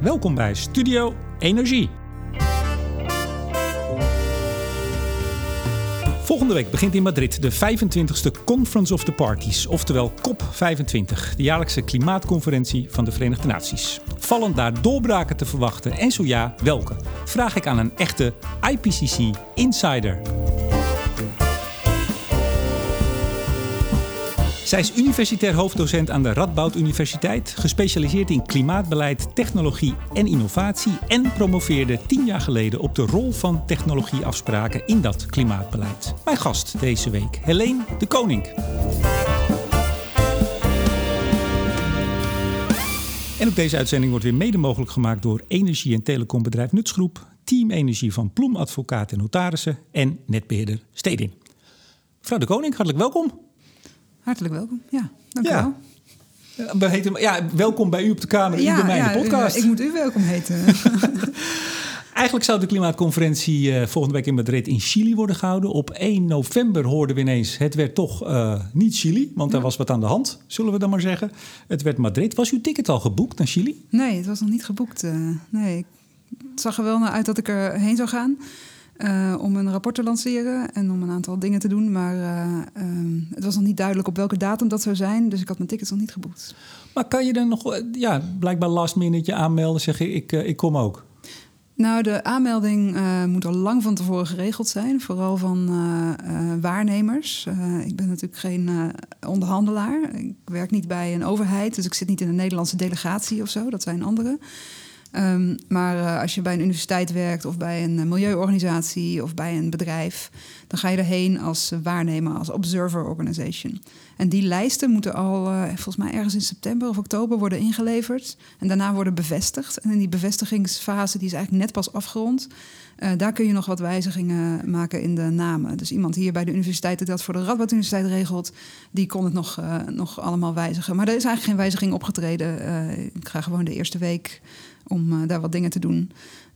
Welkom bij Studio Energie. Volgende week begint in Madrid de 25e Conference of the Parties, oftewel COP25, de jaarlijkse klimaatconferentie van de Verenigde Naties. Vallen daar doorbraken te verwachten en zo ja, welke? Vraag ik aan een echte IPCC insider. Zij is universitair hoofddocent aan de Radboud Universiteit, gespecialiseerd in klimaatbeleid, technologie en innovatie en promoveerde tien jaar geleden op de rol van technologieafspraken in dat klimaatbeleid. Mijn gast deze week, Helene de Koning. En ook deze uitzending wordt weer mede mogelijk gemaakt door energie- en telecombedrijf Nutsgroep, Team Energie van Ploem Advocaat en Notarissen en netbeheerder Stedin. Mevrouw de Koning, hartelijk welkom. Hartelijk welkom. Ja, dank u wel. We heten, ja, welkom bij u op de Kamer, ja, bij mij ja, de podcast. ik moet u welkom heten. Eigenlijk zou de klimaatconferentie uh, volgende week in Madrid in Chili worden gehouden. Op 1 november hoorden we ineens, het werd toch uh, niet Chili, want er was wat aan de hand, zullen we dan maar zeggen. Het werd Madrid. Was uw ticket al geboekt naar Chili? Nee, het was nog niet geboekt. Uh, nee, het zag er wel naar uit dat ik er heen zou gaan. Uh, om een rapport te lanceren en om een aantal dingen te doen. Maar uh, um, het was nog niet duidelijk op welke datum dat zou zijn. Dus ik had mijn tickets nog niet geboekt. Maar kan je dan nog, ja, blijkbaar last minute aanmelden, zeg je, ik, ik kom ook? Nou, de aanmelding moet al lang van tevoren geregeld zijn, vooral van waarnemers. ik ben natuurlijk geen onderhandelaar. Ik werk niet bij een overheid, dus ik zit niet in een Nederlandse delegatie of zo. Dat zijn anderen. Um, maar uh, als je bij een universiteit werkt of bij een uh, milieuorganisatie of bij een bedrijf, dan ga je erheen als uh, waarnemer, als observer organization. En die lijsten moeten al volgens mij ergens in september of oktober worden ingeleverd en daarna worden bevestigd. En in die bevestigingsfase, die is eigenlijk net pas afgerond, daar kun je nog wat wijzigingen maken in de namen. Dus iemand hier bij de universiteit die dat voor de Radboud Universiteit regelt, die kon het nog, nog allemaal wijzigen. Maar er is eigenlijk geen wijziging opgetreden. ik ga gewoon de eerste week om uh, daar wat dingen te doen.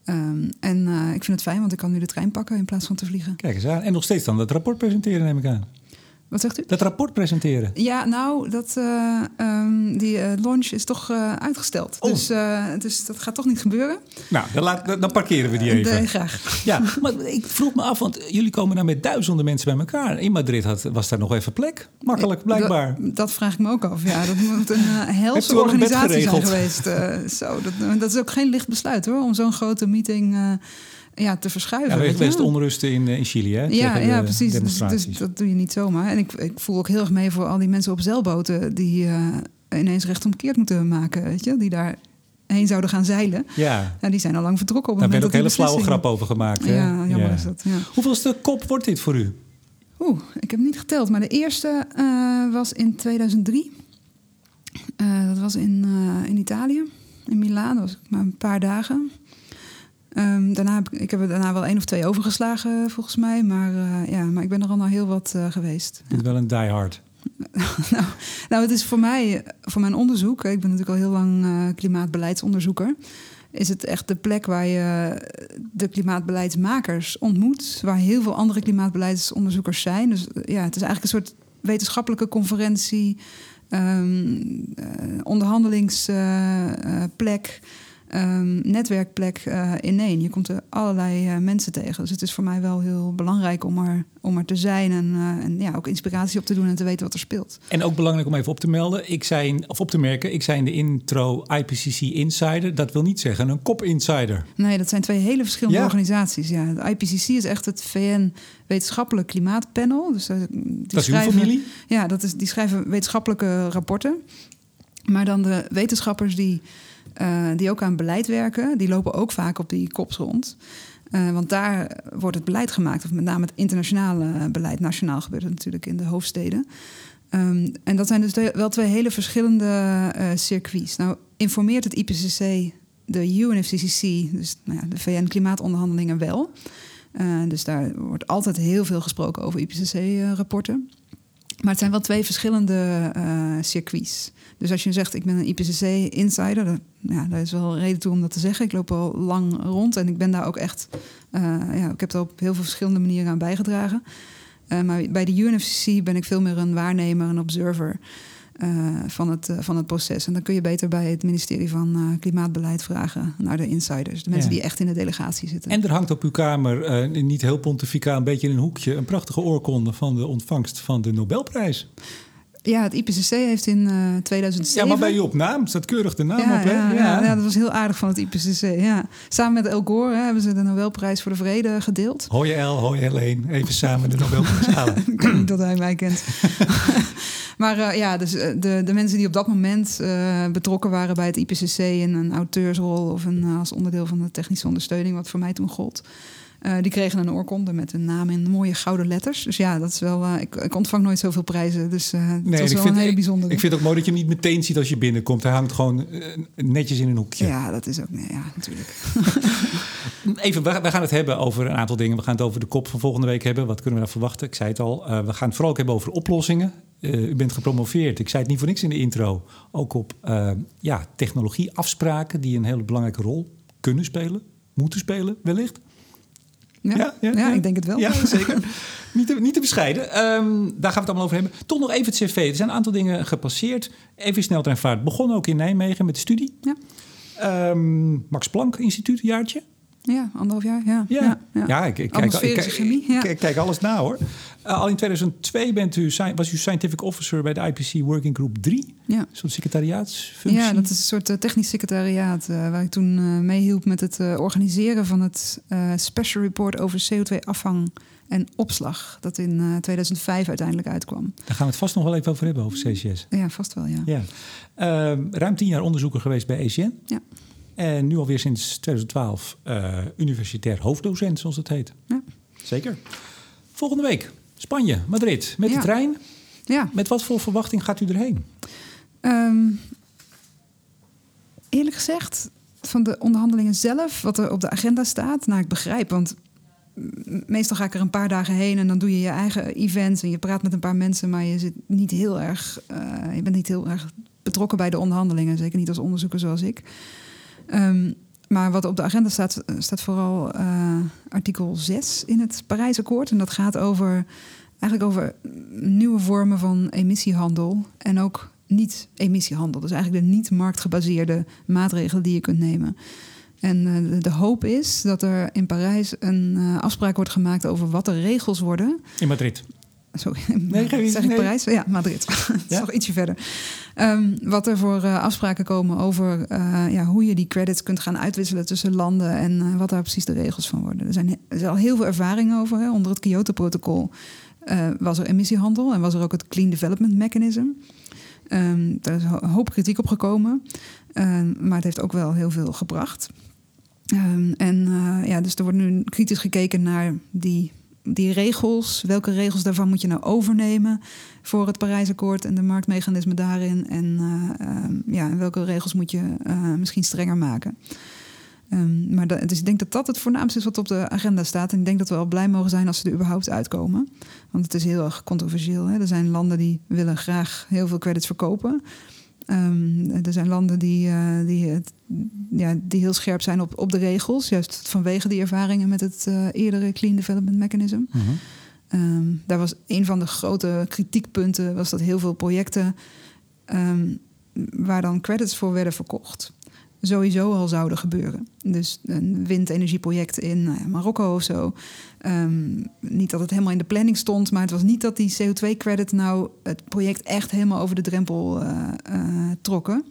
Um, en uh, ik vind het fijn, want ik kan nu de trein pakken in plaats van te vliegen. Kijk eens aan. En nog steeds dan dat rapport presenteren, neem ik aan. Wat zegt u? Dat rapport presenteren. Ja, nou, dat, uh, um, die uh, launch is toch uh, uitgesteld. Oh. Dus, dus dat gaat toch niet gebeuren. Nou, dan, laat, dan parkeren we die even. Nee, graag. Ja, maar ik vroeg me af, want jullie komen daar met duizenden mensen bij elkaar. In Madrid had, was daar nog even plek. Makkelijk, blijkbaar. Dat, dat vraag ik me ook af. Ja, dat moet een helse organisatie zijn geweest. zo, dat, dat, is ook geen licht besluit hoor, om zo'n grote meeting ja, te verschuiven. Ja, er best onrusten in, in Chili, hè? Ja, ja precies. Dus, dus, dat doe je niet zomaar. En ik, ik voel ook heel erg mee voor al die mensen op zeilboten... die uh, ineens rechtsomkeerd moeten maken, weet je? Die daar heen zouden gaan zeilen. Ja. En die zijn al lang vertrokken op het Daar moment ben ook hele flauwe grap over gemaakt. Hè? Ja, jammer ja. is dat. Ja. Hoeveelste kop wordt dit voor u? Oeh, ik heb niet geteld. Maar de eerste uh, was in 2003. Uh, dat was in, in Italië, in Milaan. Dat was maar een paar dagen. Um, daarna heb ik, ik heb er daarna wel één of twee overgeslagen, volgens mij. Maar, uh, ja, maar ik ben er al heel wat uh, geweest. Het is wel een diehard. nou, nou, het is voor mij, voor mijn onderzoek... ik ben natuurlijk al heel lang uh, klimaatbeleidsonderzoeker... is het echt de plek waar je de klimaatbeleidsmakers ontmoet... waar heel veel andere klimaatbeleidsonderzoekers zijn. Dus ja, het is eigenlijk een soort wetenschappelijke conferentie... Um, onderhandelingsplek um, netwerkplek uh, ineen. Je komt er allerlei uh, mensen tegen. Dus het is voor mij wel heel belangrijk om er, om er te zijn en, uh, en ja, ook inspiratie op te doen en te weten wat er speelt. En ook belangrijk om even op te melden, ik zei, of op te merken, ik zei in de intro IPCC Insider. Dat wil niet zeggen een kop insider. Nee, dat zijn twee hele verschillende ja. organisaties. Ja, de IPCC is echt het VN wetenschappelijk klimaatpanel. Dus, die dat is uw familie? Ja, dat is, die schrijven wetenschappelijke rapporten. Maar dan de wetenschappers die uh, die ook aan beleid werken, die lopen ook vaak op die kops rond. Uh, want daar wordt het beleid gemaakt, of met name het internationale beleid. Nationaal gebeurt het natuurlijk in de hoofdsteden. Um, en dat zijn dus wel twee hele verschillende uh, circuits. Nou, informeert het IPCC de UNFCCC, dus nou ja, de VN-klimaatonderhandelingen, wel. Dus daar wordt altijd heel veel gesproken over IPCC-rapporten. Maar het zijn wel twee verschillende circuits. Dus als je zegt, ik ben een IPCC-insider, dan, ja, daar is wel reden toe om dat te zeggen. Ik loop al lang rond en ik ben daar ook echt... Uh, ja, ik heb er op heel veel verschillende manieren aan bijgedragen. Uh, maar bij de UNFCC ben ik veel meer een waarnemer, een observer. van, het, van het proces. En dan kun je beter bij het ministerie van Klimaatbeleid vragen naar de insiders. De mensen die echt in de delegatie zitten. En er hangt op uw kamer, niet heel pontificaal, een beetje in een hoekje... een prachtige oorkonde van de ontvangst van de Nobelprijs. Ja, het IPCC heeft in uh, eh, 2007... Ja, maar bij je op naam staat keurig de naam ja, op, hè? Ja, ja. ja, dat was heel aardig van het IPCC, ja. Samen met El Gore hè, hebben ze de Nobelprijs voor de Vrede gedeeld. Hoi El, hoi Helene. Even samen de Nobelprijs halen. Ik niet dat hij mij kent. maar uh, ja, dus uh, de, de mensen die op dat moment betrokken waren bij het IPCC... in een auteursrol of een, als onderdeel van de technische ondersteuning... wat voor mij toen gold... Uh, die kregen een oorkonde met een naam in mooie gouden letters. Dus ja, dat is wel. Uh, ik, ik, ontvang nooit zoveel prijzen. Dus uh, nee, was wel een hele bijzondere. Ik, vind het ook mooi dat je hem niet meteen ziet als je binnenkomt. Hij hangt gewoon netjes in een hoekje. Ja, dat is ook. Nee, ja, natuurlijk. Even, we, we, gaan het hebben over een aantal dingen. We gaan het over de kop van volgende week hebben. Wat kunnen we daar verwachten? Ik zei het al. we gaan het vooral ook hebben over oplossingen. u bent gepromoveerd. Ik zei het niet voor niks in de intro. Ook op ja, technologieafspraken die een hele belangrijke rol kunnen spelen, moeten spelen, wellicht. Ja, ja, ja, ja, ik denk het wel. Ja, zeker. niet, te, niet te bescheiden. Um, daar gaan we het allemaal over hebben. Toch nog even het cv. Er zijn een aantal dingen gepasseerd. Even sneltreinvaart. Begon ook in Nijmegen met de studie. Ja. Um, Max Planck Instituut, jaartje. Ja, anderhalf jaar. Ja, ja. ja, ja. ik, ik, kijk, ik, ik, kijk alles na hoor. Uh, al in 2002 bent u, was u Scientific Officer bij de IPC Working Group 3. Ja. Een soort secretariaatsfunctie. Ja, dat is een soort uh, technisch secretariaat uh, waar ik toen meehielp met het organiseren van het Special Report over CO2-afvang en opslag. Dat in 2005 uiteindelijk uitkwam. Daar gaan we het vast nog wel even over hebben, over CCS. Ja, vast wel, ja. ja. Ehm, ruim tien jaar onderzoeker geweest bij ECN. Ja. En nu alweer sinds 2012 universitair hoofddocent, zoals het heet. Ja. Zeker. Volgende week Spanje, Madrid, met de trein. Ja. Met wat voor verwachting gaat u erheen? Um, eerlijk gezegd, van de onderhandelingen zelf, wat er op de agenda staat, nou, ik begrijp, want meestal ga ik er een paar dagen heen en dan doe je je eigen events en je praat met een paar mensen, maar je zit niet heel erg, uh, je bent niet heel erg betrokken bij de onderhandelingen, zeker niet als onderzoeker zoals ik. Um, maar wat op de agenda staat, staat vooral uh, artikel 6 in het Parijsakkoord. En dat gaat over, eigenlijk over nieuwe vormen van emissiehandel. En ook niet-emissiehandel. Dus eigenlijk de niet-marktgebaseerde maatregelen die je kunt nemen. En uh, de hoop is dat er in Parijs een uh, afspraak wordt gemaakt over wat de regels worden. In Madrid. Sorry, nee, zeg ik nee. Parijs? Ja, Madrid. dat is nog ietsje verder. Um, wat er voor uh, afspraken komen over uh, ja, hoe je die credits kunt gaan uitwisselen tussen landen en uh, wat daar precies de regels van worden. Er zijn, er al heel veel ervaring over. Hè. Onder het Kyoto-protocol was er emissiehandel en was er ook het Clean Development Mechanism. Um, daar is een hoop kritiek op gekomen, um, maar het heeft ook wel heel veel gebracht. en ja, dus er wordt nu kritisch gekeken naar die die regels, welke regels daarvan moet je nou overnemen voor het Parijsakkoord en de marktmechanismen daarin? En uh, uh, ja, welke regels moet je uh, misschien strenger maken? Um, maar dat, dus ik denk dat dat het voornaamste is wat op de agenda staat. En ik denk dat we wel blij mogen zijn als ze er überhaupt uitkomen. Want het is heel erg controversieel. Hè? Er zijn landen die willen graag heel veel credits verkopen. Um, er zijn landen die, uh, die, het, ja, die heel scherp zijn op, op de regels, juist vanwege die ervaringen met het uh, eerdere Clean Development Mechanism. Mm -hmm. um, daar was een van de grote kritiekpunten was dat heel veel projecten um, waar dan credits voor werden verkocht, sowieso al zouden gebeuren. Dus een windenergieproject in nou ja, Marokko of zo. Um, niet dat het helemaal in de planning stond, maar het was niet dat die CO2-credit nou het project echt helemaal over de drempel uh, uh, trokken.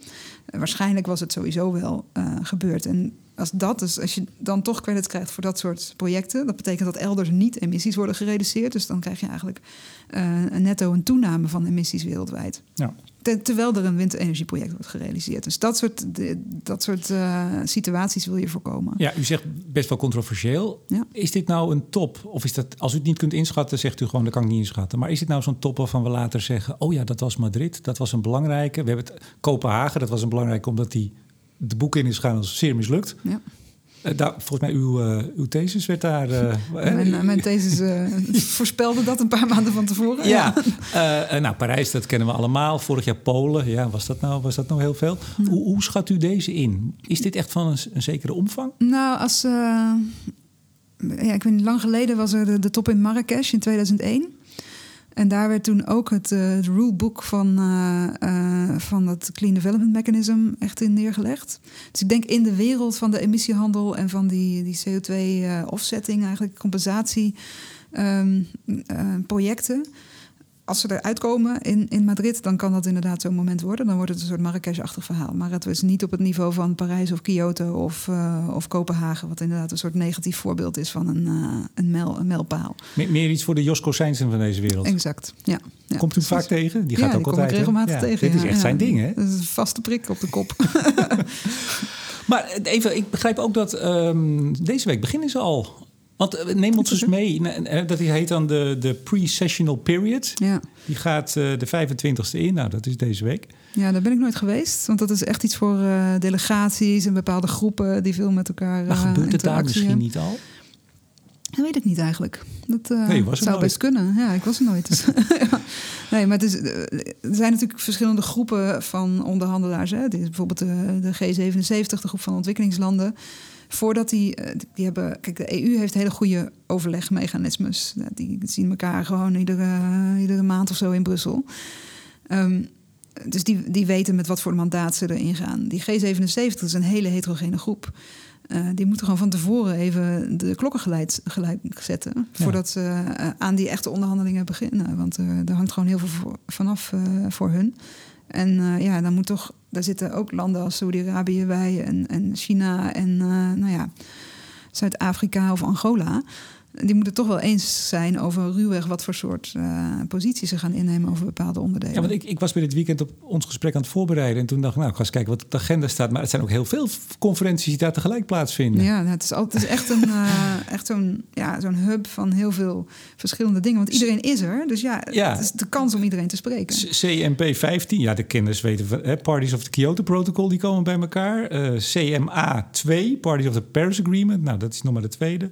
Waarschijnlijk was het sowieso wel gebeurd. En als dat dus, als je dan toch credit krijgt voor dat soort projecten, dat betekent dat elders niet emissies worden gereduceerd. Dus dan krijg je eigenlijk een netto een toename van emissies wereldwijd. Ja. terwijl er een windenergieproject wordt gerealiseerd. Dus dat soort, dat soort uh, situaties wil je voorkomen. Ja, u zegt best wel controversieel. Ja. Is dit nou een top? Of is dat, als u het niet kunt inschatten, zegt u gewoon, dat kan ik niet inschatten. Maar is dit nou zo'n top waarvan we later zeggen, oh ja, dat was Madrid, dat was een belangrijke. We hebben het Kopenhagen, dat was een belangrijke omdat die de boeken in is gaan als zeer mislukt. Ja. Uh, daar, volgens mij, uw, uh, uw thesis werd daar... Uh, mijn, mijn thesis voorspelde dat een paar maanden van tevoren. Ja, nou, Parijs, dat kennen we allemaal. Vorig jaar Polen, ja, was dat nou, was dat nou heel veel? Ja. Hoe, hoe, schat u deze in? Is dit echt van een, een zekere omvang? Nou, als... ja, ik weet niet, lang geleden was er de, de top in Marrakesh in 2001. En daar werd toen ook het, het rulebook van, uh, van het Clean Development Mechanism echt in neergelegd. Dus ik denk in de wereld van de emissiehandel en van die, die CO2-offsetting, eigenlijk compensatieprojecten. Um, als ze eruit komen in, in Madrid, dan kan dat inderdaad zo'n moment worden. Dan wordt het een soort Marrakesh-achtig verhaal. Maar het is niet op het niveau van Parijs of Kyoto of, uh, of Kopenhagen... wat inderdaad een soort negatief voorbeeld is van een, uh, een, mijl, een mijlpaal. Meer, meer, iets voor de Josko Seinsen van deze wereld. Exact, ja. ja. Komt u vaak tegen? Die gaat ja, ook die altijd regelmatig ja, tegen. Dit is echt zijn ding, hè? Dat is een vaste prik op de kop. maar even, ik begrijp ook dat um, deze week beginnen ze al want neem ons eens mee. Dat heet dan de, de pre-sessional period. Ja. Die gaat uh, de 25e in. Nou, dat is deze week. Ja, daar ben ik nooit geweest. Want dat is echt iets voor uh, delegaties en bepaalde groepen die veel met elkaar. Uh, maar gebeurt het daar misschien niet al? Dat weet ik niet eigenlijk. Dat uh, nee, was zou nooit. best kunnen. Ja, ik was er nooit. Dus. ja. Nee, maar het is, er zijn natuurlijk verschillende groepen van onderhandelaars. Hè. Dit is bijvoorbeeld de, de G77, de groep van ontwikkelingslanden voordat die, die hebben. Kijk, de EU heeft hele goede overlegmechanismes. Die zien elkaar gewoon iedere, iedere maand of zo in Brussel. Um, dus die, die weten met wat voor mandaat ze erin gaan. Die G77 is een hele heterogene groep. Uh, die moeten gewoon van tevoren even de klokken geleid, gelijk zetten. Ja. Voordat ze uh, aan die echte onderhandelingen beginnen. Want uh, er hangt gewoon heel veel voor, vanaf voor hun. En ja, dan moet toch daar zitten ook landen als Saudi-Arabië bij en, en China en uh, nou ja, Zuid-Afrika of Angola. Die moeten toch wel eens zijn over ruwweg wat voor soort uh, posities ze gaan innemen over bepaalde onderdelen. Ja, want ik, ik was bij dit weekend op ons gesprek aan het voorbereiden. En toen dacht ik, nou, ik ga eens kijken wat op de agenda staat. Maar het zijn ook heel veel conferenties die daar tegelijk plaatsvinden. Ja, nou, het, is altijd, het is echt, een, uh, echt zo'n ja, zo'n hub van heel veel verschillende dingen. Want iedereen is er. Dus ja, ja. het is de kans om iedereen te spreken. CMP 15, ja, de kennis weten we. Hè, Parties of the Kyoto Protocol, die komen bij elkaar. Uh, CMA 2, Parties of the Paris Agreement. Nou, dat is nog maar de tweede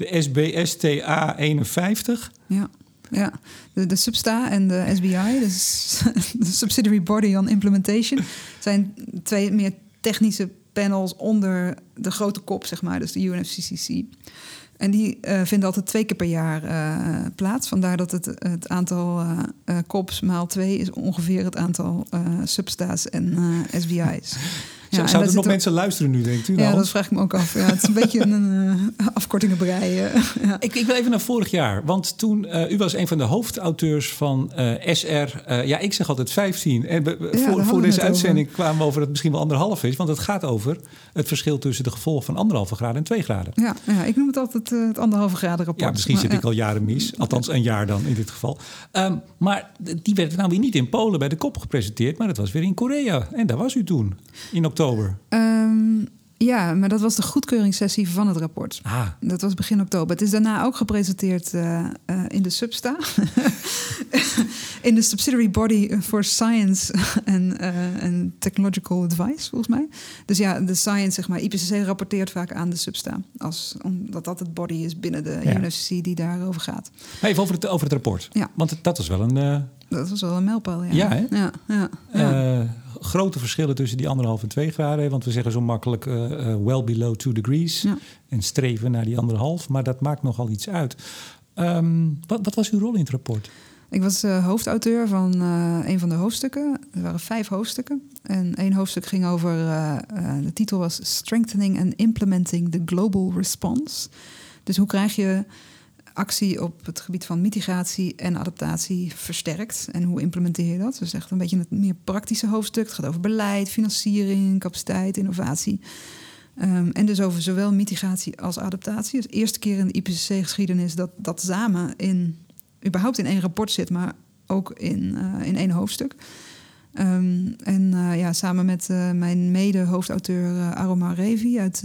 de SBSTA 51. Ja. Ja, de, de Substa en de SBI, dus de Subsidiary Body on Implementation, zijn twee meer technische panels onder de grote kop, zeg maar, dus de UNFCCC. En die uh, vinden altijd twee keer per jaar uh, plaats. Vandaar dat het, het aantal uh, kops maal twee is ongeveer het aantal substa's en SBI's. Ja, Zouden er nog mensen luisteren nu, denkt u? Ja, dat vraag ik me ook af. Ja, het is een beetje een uh, afkortingenbrei. Uh, ja. ik, ik wil even naar vorig jaar. Want toen, uh, u was een van de hoofdauteurs van SR. ja, ik zeg altijd 15. En we, ja, voor, voor deze uitzending over. kwamen we over dat het misschien wel anderhalf is. Want het gaat over het verschil tussen de gevolgen van anderhalve graden en twee graden. Ja, ja ik noem het altijd het anderhalve graden rapport. Ja, misschien zit ik al jaren mis. Althans, een jaar dan in dit geval. Um, maar die werd nou weer niet in Polen bij de kop gepresenteerd. Maar dat was weer in Korea. En daar was u toen, in oktober. Um, ja, maar dat was de goedkeuringssessie van het rapport. Ah. Dat was begin oktober. Het is daarna ook gepresenteerd uh, uh, in de Substa. in de Subsidiary Body for Science and, uh, and Technological Advice, volgens mij. Dus ja, de Science, zeg maar, IPCC rapporteert vaak aan de Substa. Als, omdat dat het body is binnen de ja. Die daarover gaat. Even over het, over het rapport. Ja. Want dat was wel een... Dat was wel een mijlpaal, ja. Ja, hè? Ja, ja, ja. Grote verschillen tussen die anderhalf en twee graden. Want we zeggen zo makkelijk uh, uh, well below two degrees. Ja. En streven naar die anderhalf. Maar dat maakt nogal iets uit. Um, wat, wat, was uw rol in het rapport? Ik was uh, hoofdauteur van een van de hoofdstukken. Er waren vijf hoofdstukken. En één hoofdstuk ging over... de titel was Strengthening and Implementing the Global Response. Dus hoe krijg je actie op het gebied van mitigatie en adaptatie versterkt. En hoe implementeer je dat? Dus echt een beetje het meer praktische hoofdstuk. Het gaat over beleid, financiering, capaciteit, innovatie. Um, en dus over zowel mitigatie als adaptatie. Dus de eerste keer in de IPCC-geschiedenis dat dat samen in, überhaupt in één rapport zit, maar ook in, uh, in één hoofdstuk. Um, en uh, ja, samen met uh, mijn mede-hoofdauteur Aroma Revi uit,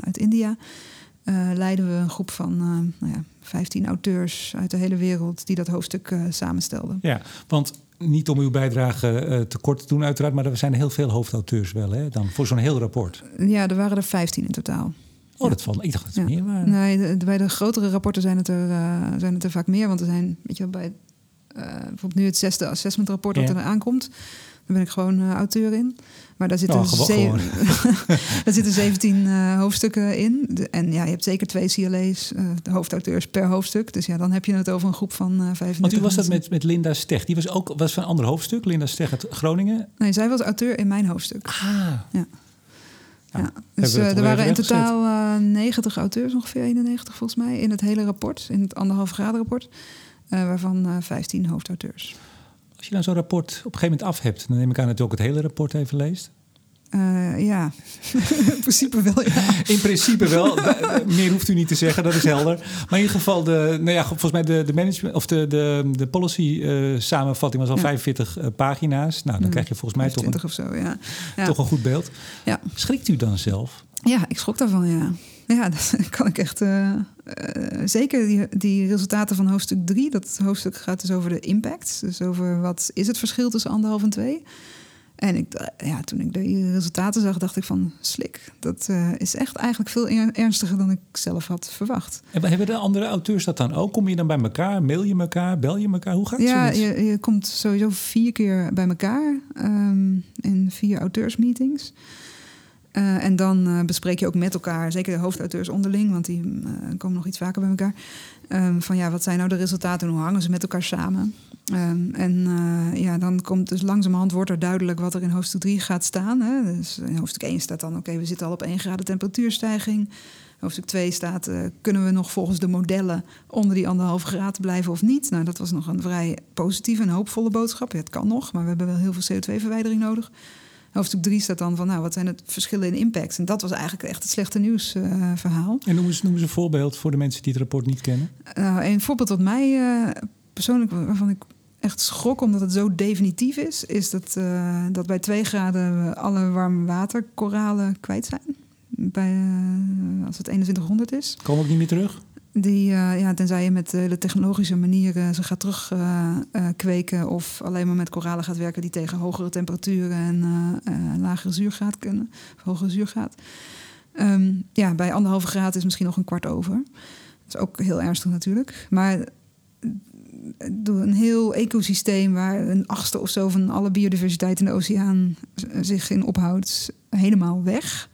uit India uh, leiden we een groep van uh, nou ja, 15 auteurs uit de hele wereld die dat hoofdstuk uh, samenstelden. Ja, want niet om uw bijdrage te kort te doen, uiteraard, maar er zijn heel veel hoofdauteurs wel, hè, dan voor zo'n heel rapport. Ja, er waren er 15 in totaal. Oh, dat valt. Ik dacht dat het ja. meer waren. Nee, de, de, bij de grotere rapporten zijn het, er, zijn het er vaak meer. Want er zijn, weet je wel, bij bijvoorbeeld nu het zesde assessmentrapport dat er aankomt. Ben ik gewoon uh, auteur in. Maar daar zitten, Oh, daar zitten 17 eh, hoofdstukken in. De- en ja, je hebt zeker twee CLA's, eh, de hoofdauteurs per hoofdstuk. Dus ja, dan heb je het over een groep van eh 35 Want u was dat met, met Linda Steg. Die was ook was van een ander hoofdstuk. Linda Steg uit Groningen. Nee, zij was auteur in mijn hoofdstuk. Ah. Ja. Ja, dus eh, er waren in totaal eh 90 auteurs, ongeveer 91 volgens mij, in het hele rapport, in het anderhalf graden rapport, eh, waarvan eh 15 hoofdauteurs. Als je nou zo'n rapport op een gegeven moment af hebt, dan neem ik aan dat u ook het hele rapport even leest. Eh, ja, in principe wel, ja. In principe wel. Meer hoeft u niet te zeggen, dat is helder. Maar in ieder geval, de, nou ja, volgens mij de, de management of de, de, de policy eh, samenvatting was al Ja. 45 eh, pagina's. Nou, dan Hmm. krijg je volgens mij toch een, 20 of zo, ja. Ja. toch een goed beeld. Ja. Schrikt u dan zelf? Ja, ik schrok daarvan, ja. Ja, dat kan ik echt... eh, eh, zeker die, die resultaten van hoofdstuk 3. Dat hoofdstuk gaat dus over de impact. Dus over wat is het verschil tussen anderhalf en twee. En ik, ja, toen ik die resultaten zag, dacht ik van... slik, dat eh, is echt eigenlijk veel er- ernstiger dan ik zelf had verwacht. En hebben de andere auteurs dat dan ook? Kom je dan bij elkaar? Mail je elkaar? Bel je elkaar? Hoe gaat Ja, zoiets? je, je komt sowieso vier keer bij elkaar ehm, in vier auteursmeetings. Eh, en dan eh, bespreek je ook met elkaar, zeker de hoofdauteurs onderling, want die eh, komen nog iets vaker bij elkaar. ehm, van ja, wat zijn nou de resultaten en hoe hangen ze met elkaar samen? Ehm, en ja, dan komt dus langzamerhand wordt er duidelijk wat er in hoofdstuk 3 gaat staan. Hè? Dus in hoofdstuk 1 staat dan, oké, we zitten al op 1 graden temperatuurstijging. Hoofdstuk 2 staat, kunnen we nog volgens de modellen onder die anderhalve graad blijven of niet? Nou, dat was nog een vrij positieve en hoopvolle boodschap. Het kan nog, maar we hebben wel heel veel CO2-verwijdering nodig. Hoofdstuk 3 staat dan van, nou, wat zijn het verschillen in impact? En dat was eigenlijk echt het slechte nieuws eh, verhaal. En noem eens, noem eens een voorbeeld voor de mensen die het rapport niet kennen. Nou, een voorbeeld wat mij eh, persoonlijk, waarvan ik echt schrok omdat het zo definitief is, is dat, eh, dat bij 2 graden alle warme waterkoralen kwijt zijn. Bij, eh, als het 2100 is. Komen ook niet meer terug? Die, eh, ja, tenzij je met eh, de technologische manier eh, ze gaat terug eh, eh, kweken of alleen maar met koralen gaat werken die tegen hogere temperaturen en eh, eh, lagere zuurgraad kunnen, of hogere zuurgraad. Ehm, ja, bij anderhalve graad is misschien nog een kwart over. Dat is ook heel ernstig natuurlijk. Maar eh, door een heel ecosysteem waar een achtste of zo van alle biodiversiteit in de oceaan zich in ophoudt, helemaal weg.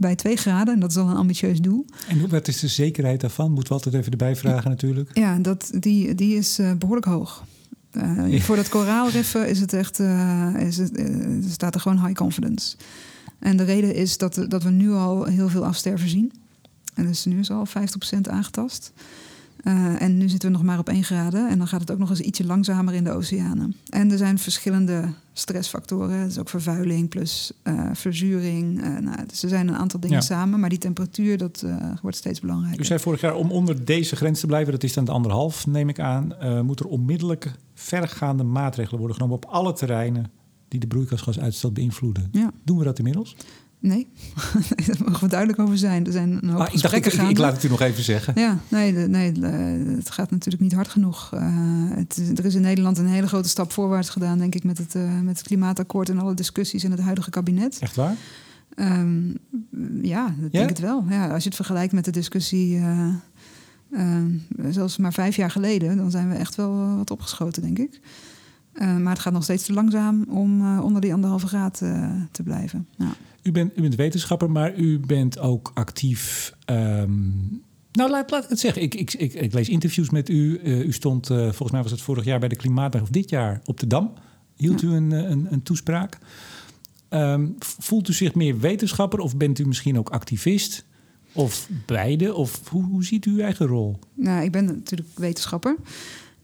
Bij 2 graden, en dat is al een ambitieus doel. En hoe- wat is de zekerheid daarvan? Moeten we altijd even erbij vragen natuurlijk. Ja, dat, die, die is eh, behoorlijk hoog. Eh, Ja. Voor dat koraalriffen is het echt, eh, is het, staat er gewoon high confidence. En de reden is dat, dat we nu al heel veel afsterven zien. En dus nu is al 50% aangetast. Eh, en nu zitten we nog maar op 1 graden. En dan gaat het ook nog eens ietsje langzamer in de oceanen. En er zijn verschillende stressfactoren. Dus ook vervuiling plus eh, verzuring. Eh, nou, dus er zijn een aantal dingen Ja. samen. Maar die temperatuur, dat wordt steeds belangrijker. U zei vorig jaar om onder deze grens te blijven, dat is dan de anderhalf, neem ik aan, moet er onmiddellijk vergaande maatregelen worden genomen op alle terreinen die de broeikasgasuitstoot beïnvloeden. Ja. Doen we dat inmiddels? Nee, daar mogen we duidelijk over zijn. Er zijn een hoop Ah, ik, dacht, ik, laat het u nog even zeggen. Ja, nee, nee het gaat natuurlijk niet hard genoeg. Eh, het, er is in Nederland een hele grote stap voorwaarts gedaan, denk ik, met het, eh, met het klimaatakkoord en alle discussies in het huidige kabinet. Echt waar? Ehm, ja, Ja? denk het wel. Ja, als je het vergelijkt met de discussie, eh, zelfs maar vijf jaar geleden, dan zijn we echt wel wat opgeschoten, denk ik. Maar het gaat nog steeds te langzaam om onder die anderhalve graad te blijven. Ja. U bent, u bent wetenschapper, maar u bent ook actief. ehm, nou, laat, laat ik het zeggen. Ik, ik, ik, ik lees interviews met u. Eh, u stond, eh, volgens mij was het vorig jaar bij de Klimaatdag, of dit jaar, op de Dam. Hield Ja. u een, eh, een, een toespraak. Ehm, voelt u zich meer wetenschapper of bent u misschien ook activist? Of beide? Of hoe, hoe ziet u uw eigen rol? Nou, ik ben natuurlijk wetenschapper.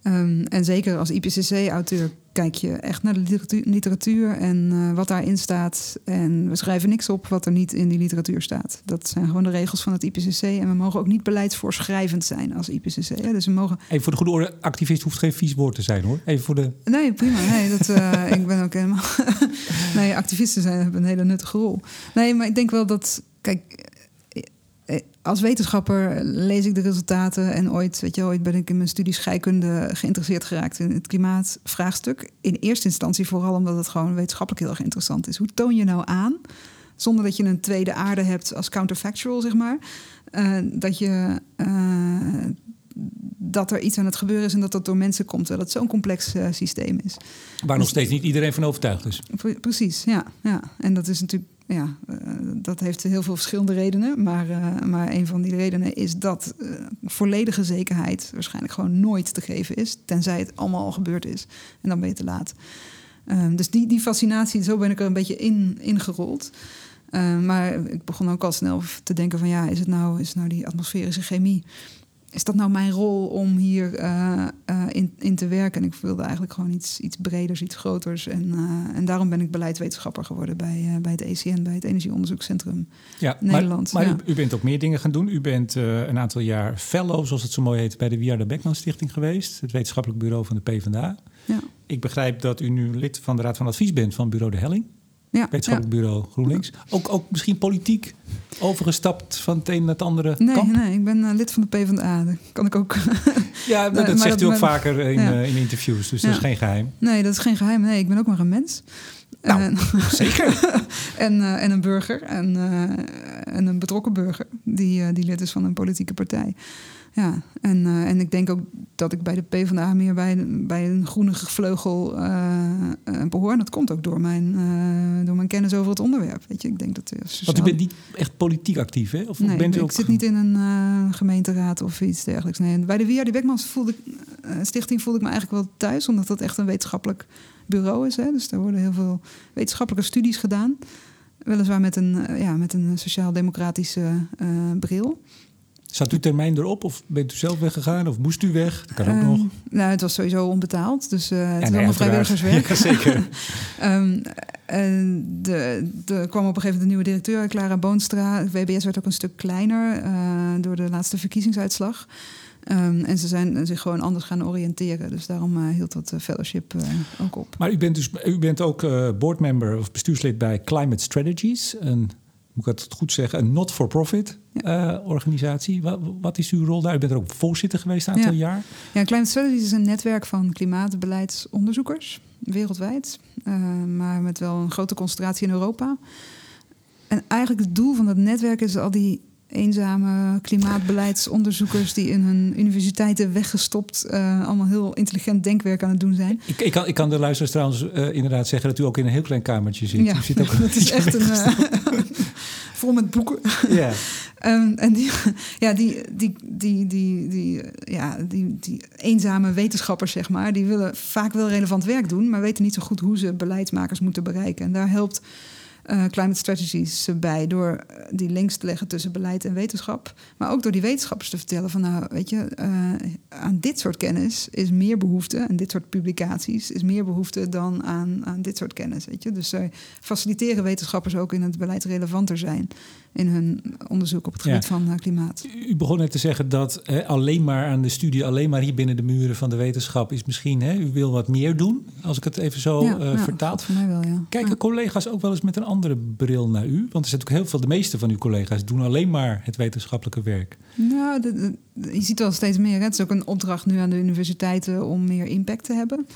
Ehm, en zeker als IPCC-auteur kijk je echt naar de literatuur, literatuur en eh, wat daarin staat. En we schrijven niks op wat er niet in die literatuur staat. Dat zijn gewoon de regels van het IPCC. En we mogen ook niet beleidsvoorschrijvend zijn als IPCC. Hè? Dus we mogen. Even voor de goede orde, activist hoeft geen vies woord te zijn hoor. Even voor de... Nee, prima. Nee, dat, eh, ik ben ook helemaal. nee, activisten zijn, hebben een hele nuttige rol. Nee, maar ik denk wel dat. Kijk, als wetenschapper lees ik de resultaten en ooit, weet je, ooit ben ik in mijn studie scheikunde geïnteresseerd geraakt in het klimaatvraagstuk. In eerste instantie vooral omdat het gewoon wetenschappelijk heel erg interessant is. Hoe toon je nou aan, zonder dat je een tweede aarde hebt als counterfactual, zeg maar, eh, dat je eh, dat er iets aan het gebeuren is en dat dat door mensen komt. Terwijl het zo'n complex uh, systeem is. Waar nog dus steeds niet iedereen van overtuigd is. Precies, ja. ja. En dat is natuurlijk ja, uh, dat heeft heel veel verschillende redenen. Maar, uh, maar een van die redenen is dat uh, volledige zekerheid waarschijnlijk gewoon nooit te geven is. Tenzij het allemaal al gebeurd is. En dan ben je te laat. Um, dus die, die fascinatie, zo ben ik er een beetje in, ingerold. Uh, maar ik begon ook al snel te denken van ja, is het nou, is het nou die atmosferische chemie? Is dat nou mijn rol om hier uh, uh, in, in te werken? En ik wilde eigenlijk gewoon iets, iets breders, iets groters. En, uh, en daarom ben ik beleidswetenschapper geworden bij, bij het ECN, bij het Energieonderzoekscentrum ja, Nederland. Maar, maar ja. u, u, bent ook meer dingen gaan doen. U bent een aantal jaar fellow, zoals het zo mooi heet, bij de Wiarda Beckman Stichting geweest. Het wetenschappelijk bureau van de PvdA. Ja. Ik begrijp dat u nu lid van de Raad van Advies bent van Bureau de Helling. Ja, wetenschappelijk bureau GroenLinks. Ook, ook misschien politiek overgestapt van het een naar het andere nee, kamp? Nee, ik ben uh, lid van de PvdA. Dat kan ik ook. ja, dat, dat zegt u ook maar, vaker in, ja. uh, in interviews, dus ja. dat is geen geheim. Nee, dat is geen geheim. Nee, ik ben ook maar een mens. Nou, en, zeker. en, uh, en een burger. En, en een betrokken burger die, die lid is van een politieke partij. Ja, en, uh, en ik denk ook dat ik bij de PvdA meer bij, bij een groene vleugel uh, uh, behoor. En dat komt ook door mijn, door mijn kennis over het onderwerp. Weet je, ik denk dat sociaal... Want u bent niet echt politiek actief, hè? Of nee, bent u ik ook... zit niet in een gemeenteraad of iets dergelijks. Nee, bij de WRD Beckmans voelde ik, stichting voelde ik me eigenlijk wel thuis, omdat dat echt een wetenschappelijk bureau is. Hè? Dus daar worden heel veel wetenschappelijke studies gedaan. Weliswaar met een, ja, met een sociaal-democratische bril. Zat uw termijn erop of bent u zelf weggegaan of moest u weg? Dat kan ook um, nog. Nou, het was sowieso onbetaald, dus uh, het is allemaal vrijwilligerswerk. Ja, zeker. um, en de, de kwam op een gegeven moment een nieuwe directeur, Clara Boonstra. Het WBS werd ook een stuk kleiner uh, door de laatste verkiezingsuitslag. Um, en ze zijn zich gewoon anders gaan oriënteren. Dus daarom uh, hield dat fellowship ook op. Maar u bent, dus, u bent ook boardmember of bestuurslid bij Climate Strategies. Een moet ik het goed zeggen, een not-for-profit ja. uh, organisatie. Wat, wat, is uw rol daar? U bent er ook voorzitter geweest een aantal ja. jaar. Ja, Climate Strategies is een netwerk van klimaatbeleidsonderzoekers wereldwijd. Uh, maar met wel een grote concentratie in Europa. En eigenlijk het doel van dat netwerk is al die eenzame klimaatbeleidsonderzoekers die in hun universiteiten weggestopt uh, allemaal heel intelligent denkwerk aan het doen zijn. Ik, ik, kan, ik kan de luisteraars trouwens uh, inderdaad zeggen dat u ook in een heel klein kamertje zit. Ja, u zit ook dat is echt een uh, vol met boeken. Ja. um, en die, ja, die, die, die, die, die, ja, die, die eenzame wetenschappers, zeg maar, die willen vaak wel relevant werk doen, maar weten niet zo goed hoe ze beleidsmakers moeten bereiken. En daar helpt uh, climate strategies bij door die links te leggen tussen beleid en wetenschap. Maar ook door die wetenschappers te vertellen van nou, weet je, uh, aan dit soort kennis is meer behoefte en dit soort publicaties is meer behoefte dan aan, aan dit soort kennis. Weet je? Dus zij faciliteren wetenschappers ook in het beleid relevanter zijn in hun onderzoek op het gebied ja. van uh, klimaat. U begon net te zeggen dat alleen maar aan de studie, alleen maar hier binnen de muren van de wetenschap is misschien, hè, u wil wat meer doen, als ik het even zo ja, uh, vertaal. Voor mij wel, ja. Kijken collega's ook wel eens met een andere bril naar u? Want er zijn natuurlijk heel veel, de meeste van uw collega's doen alleen maar het wetenschappelijke werk. Nou, je ziet wel steeds meer. Het is ook een opdracht nu aan de universiteiten om meer impact te hebben.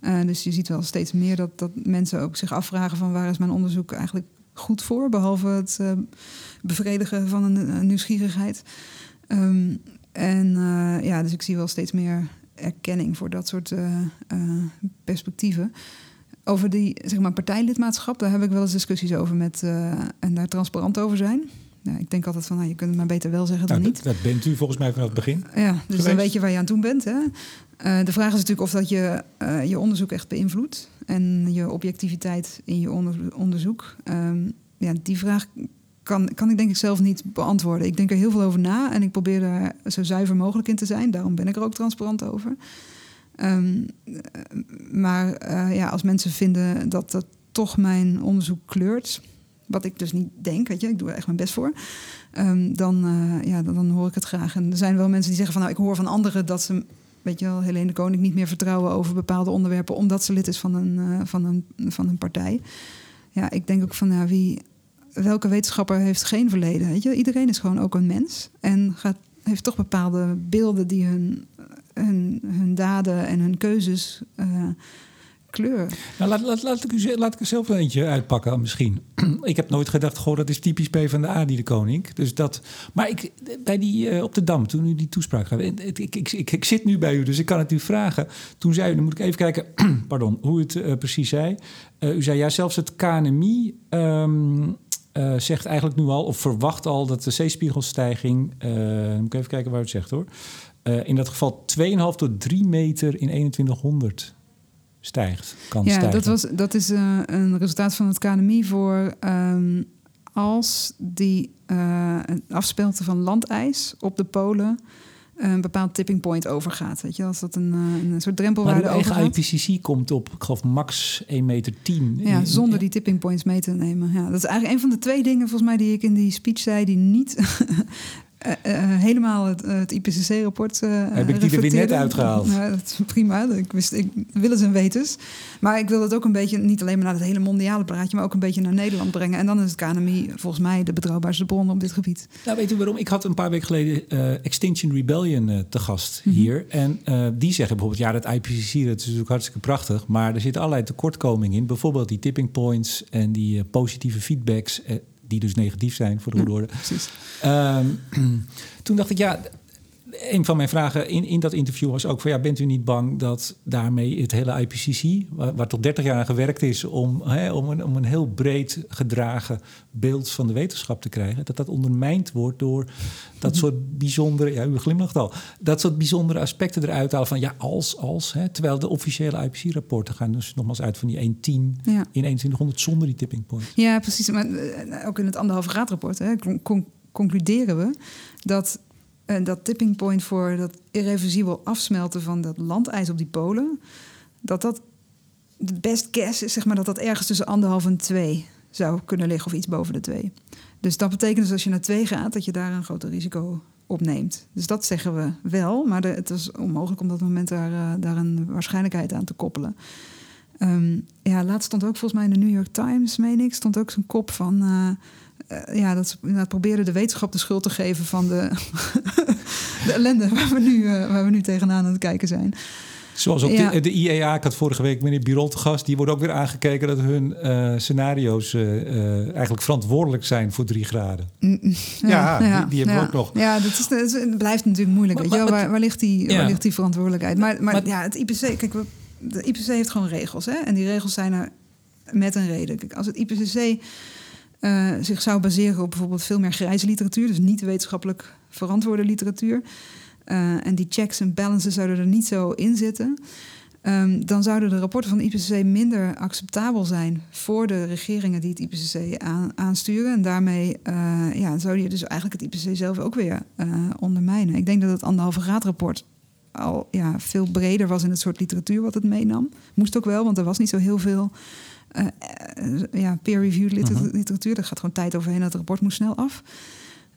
Uh, dus je ziet wel steeds meer dat, dat mensen ook zich afvragen van waar is mijn onderzoek eigenlijk goed voor, behalve het uh, bevredigen van een, nieuwsgierigheid. Um, en uh, ja, dus ik zie wel steeds meer erkenning voor dat soort perspectieven. Over die zeg maar, partijlidmaatschap, daar heb ik wel eens discussies over met en daar transparant over zijn. Ja, ik denk altijd van, nou, je kunt het maar beter wel zeggen dan nou, niet. Dat, dat bent u volgens mij vanaf het begin. Ja, dus geweest. dan weet je waar je aan toe bent. Hè? Uh, de vraag is natuurlijk of dat je uh, je onderzoek echt beïnvloedt en je objectiviteit in je onder, onderzoek. Um, ja, die vraag kan, kan ik denk ik zelf niet beantwoorden. Ik denk er heel veel over na en ik probeer daar zo zuiver mogelijk in te zijn. Daarom ben ik er ook transparant over. Um, maar uh, ja, als mensen vinden dat dat toch mijn onderzoek kleurt, wat ik dus niet denk, weet je, ik doe er echt mijn best voor, um, dan, uh, ja, dan, hoor ik het graag. En er zijn wel mensen die zeggen van, nou, ik hoor van anderen dat ze, weet je wel, Helene Koning niet meer vertrouwen over bepaalde onderwerpen, omdat ze lid is van een, uh, van een, van een partij. Ja, ik denk ook van, nou, wie, welke wetenschapper heeft geen verleden, weet je? Iedereen is gewoon ook een mens en gaat, heeft toch bepaalde beelden die hun, hun, hun daden en hun keuzes uh, kleur. Nou, laat, laat, laat, ik u, laat er zelf een eentje uitpakken misschien. ik heb nooit gedacht, goh, dat is typisch P van de A die de koning. Dus dat, maar ik, bij die, uh, op de Dam, toen u die toespraak gaf... Ik, ik, ik, zit nu bij u, dus ik kan het u vragen. Toen zei u, dan moet ik even kijken pardon, hoe u het uh, precies zei. U zei, ja, zelfs het KNMI... Um, uh, zegt eigenlijk nu al, of verwacht al, dat de zeespiegelstijging. Uh, moet ik even kijken waar het zegt hoor. Uh, in dat geval 2,5 tot 3 meter in 2100 stijgt. Kan ja, stijgen. Dat, was, dat is een resultaat van het KNMI voor um, als die afspelte van landijs op de polen een bepaald tipping point overgaat. Weet je, als dat een, een soort drempelwaarde maar eigen IPCC komt op, ik geloof, max 1,10 meter. 10. Ja, zonder die tipping points mee te nemen. Ja, dat is eigenlijk een van de twee dingen, volgens mij, die ik in die speech zei, die niet Uh, uh, helemaal het, het IPCC-rapport. Uh, Heb ik die er weer net uitgehaald? Nou, dat is prima. Ik wist, ik wil het en wetens. Maar ik wil het ook een beetje, niet alleen maar naar het hele mondiale praatje, maar ook een beetje naar Nederland brengen. En dan is het KNMI volgens mij de betrouwbaarste bron op dit gebied. Nou, weet u waarom? Ik had een paar weken geleden Extinction Rebellion te gast mm -hmm. hier. En die zeggen bijvoorbeeld, ja, dat IPCC, dat is natuurlijk hartstikke prachtig. Maar er zitten allerlei tekortkomingen in. Bijvoorbeeld die tipping points en die positieve feedbacks die dus negatief zijn voor de goede orde. Precies. Um, toen dacht ik, ja, een van mijn vragen in, in dat interview was ook van ja, bent u niet bang dat daarmee het hele IPCC, waar, waar tot 30 jaar aan gewerkt is om, hè, om, een, om een heel breed gedragen beeld van de wetenschap te krijgen, dat dat ondermijnd wordt door dat soort bijzondere, ja, u glimlacht al, dat soort bijzondere aspecten eruit halen van ja, als, als, hè, terwijl de officiële IPCC-rapporten gaan dus nogmaals uit van die 1,10 ja. in 2100 zonder die tipping point. Ja, precies. Maar ook in het anderhalve graad rapport hè, con concluderen we dat en dat tipping point voor dat irreversibel afsmelten van dat landijs op die polen, dat dat de best guess is, zeg maar, dat dat ergens tussen anderhalf en twee zou kunnen liggen, of iets boven de twee. Dus dat betekent dus als je naar twee gaat, dat je daar een groter risico opneemt. Dus dat zeggen we wel, maar het is onmogelijk om op dat moment daar, uh, daar een waarschijnlijkheid aan te koppelen. Um, ja, laatst stond ook volgens mij in de New York Times, meen ik, stond ook zo'n kop van. Uh, uh, ja, dat ze inderdaad probeerden de wetenschap de schuld te geven van de, de ellende waar we, nu, uh, waar we nu tegenaan aan het kijken zijn. Zoals ook ja. de, de, IEA, ik had vorige week meneer Birol te gast, die wordt ook weer aangekeken dat hun uh, scenario's eigenlijk verantwoordelijk zijn voor drie graden. Mm, ja, ja, die, die hebben ja. we ook nog. Ja, dat, is, dat, is, het blijft natuurlijk moeilijk. Maar, weet je wel? Waar, waar, ligt die, waar ligt die verantwoordelijkheid? Maar, maar, maar ja, het IPC, kijk, we, de IPCC heeft gewoon regels. Hè? En die regels zijn er met een reden. Kijk, als het IPCC uh, zich zou baseren op bijvoorbeeld veel meer grijze literatuur, dus niet wetenschappelijk verantwoorde literatuur, uh, en die checks en balances zouden er niet zo in zitten, um, dan zouden de rapporten van de IPCC minder acceptabel zijn voor de regeringen die het IPCC aan, aansturen. En daarmee uh, ja, zou je dus eigenlijk het IPCC zelf ook weer ondermijnen. Ik denk dat het anderhalve graad rapport al ja, veel breder was in het soort literatuur wat het meenam. Moest ook wel, want er was niet zo heel veel uh, uh, ja, peer-reviewed liter literatuur. Daar gaat gewoon tijd overheen. Dat rapport moet snel af.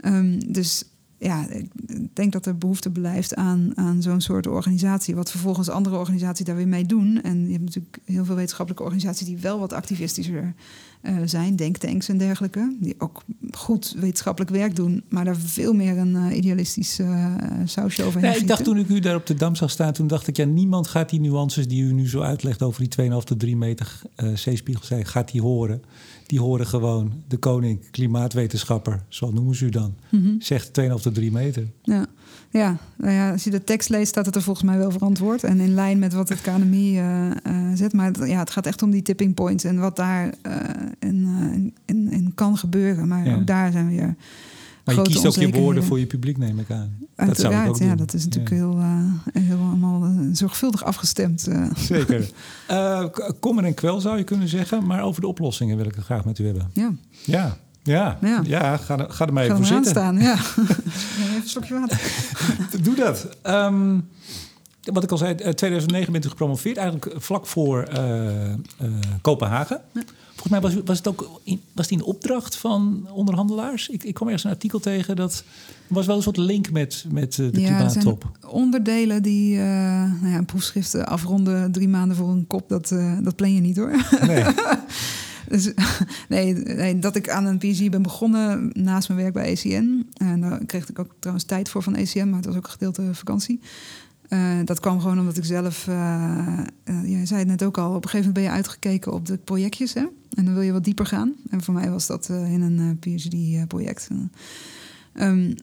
Um, dus ja, ik denk dat er behoefte blijft aan, aan zo'n soort organisatie. Wat vervolgens andere organisaties daar weer mee doen. En je hebt natuurlijk heel veel wetenschappelijke organisaties die wel wat activistischer uh, zijn, denktanks en dergelijke. Die ook goed wetenschappelijk werk doen, maar daar veel meer een uh, idealistisch uh, sausje overheen. Ja, ik dacht toen ik u daar op de dam zag staan, toen dacht ik, ja, niemand gaat die nuances die u nu zo uitlegt over die 2,5 tot 3 meter zeespiegel, gaat die horen. Die horen gewoon de koning, klimaatwetenschapper, zo noemen ze u dan, mm -hmm. zegt 2,5 tot 3 meter. Ja. Ja, nou ja, als je de tekst leest, staat het er volgens mij wel verantwoord. En in lijn met wat het KNMI uh, uh, zet. Maar het, ja, het gaat echt om die tipping points en wat daar uh, in, in, in, kan gebeuren. Maar ja. ook daar zijn weer. Maar je kiest ook je woorden voor je publiek, neem ik aan. Uiteraard, dat zou ik ook ja, doen. dat is natuurlijk ja. heel, heel allemaal zorgvuldig afgestemd. Zeker. kommer en kwel zou je kunnen zeggen. Maar over de oplossingen wil ik het graag met u hebben. Ja. Ja. Ja, ja. ja ga, er, ga er maar ga even voor zitten. staan, ja. even een slokje water. Doe dat. Um, wat ik al zei, 2009 bent u gepromoveerd, eigenlijk vlak voor uh, uh, Kopenhagen. Ja. Volgens mij was, was het ook in, was die een opdracht van onderhandelaars. Ik, ik kwam ergens een artikel tegen dat was wel een soort link met, met de ja, klimaattop. onderdelen die uh, nou ja, een proefschrift afronden drie maanden voor een kop, dat, dat plan je niet hoor. Nee. Dus, nee, nee, dat ik aan een PhD ben begonnen naast mijn werk bij ACN. En daar kreeg ik ook trouwens tijd voor van ACN, maar het was ook een gedeelte vakantie. Uh, dat kwam gewoon omdat ik zelf, uh, jij zei het net ook al, op een gegeven moment ben je uitgekeken op de projectjes. Hè? En dan wil je wat dieper gaan. En voor mij was dat in een PhD-project. Um,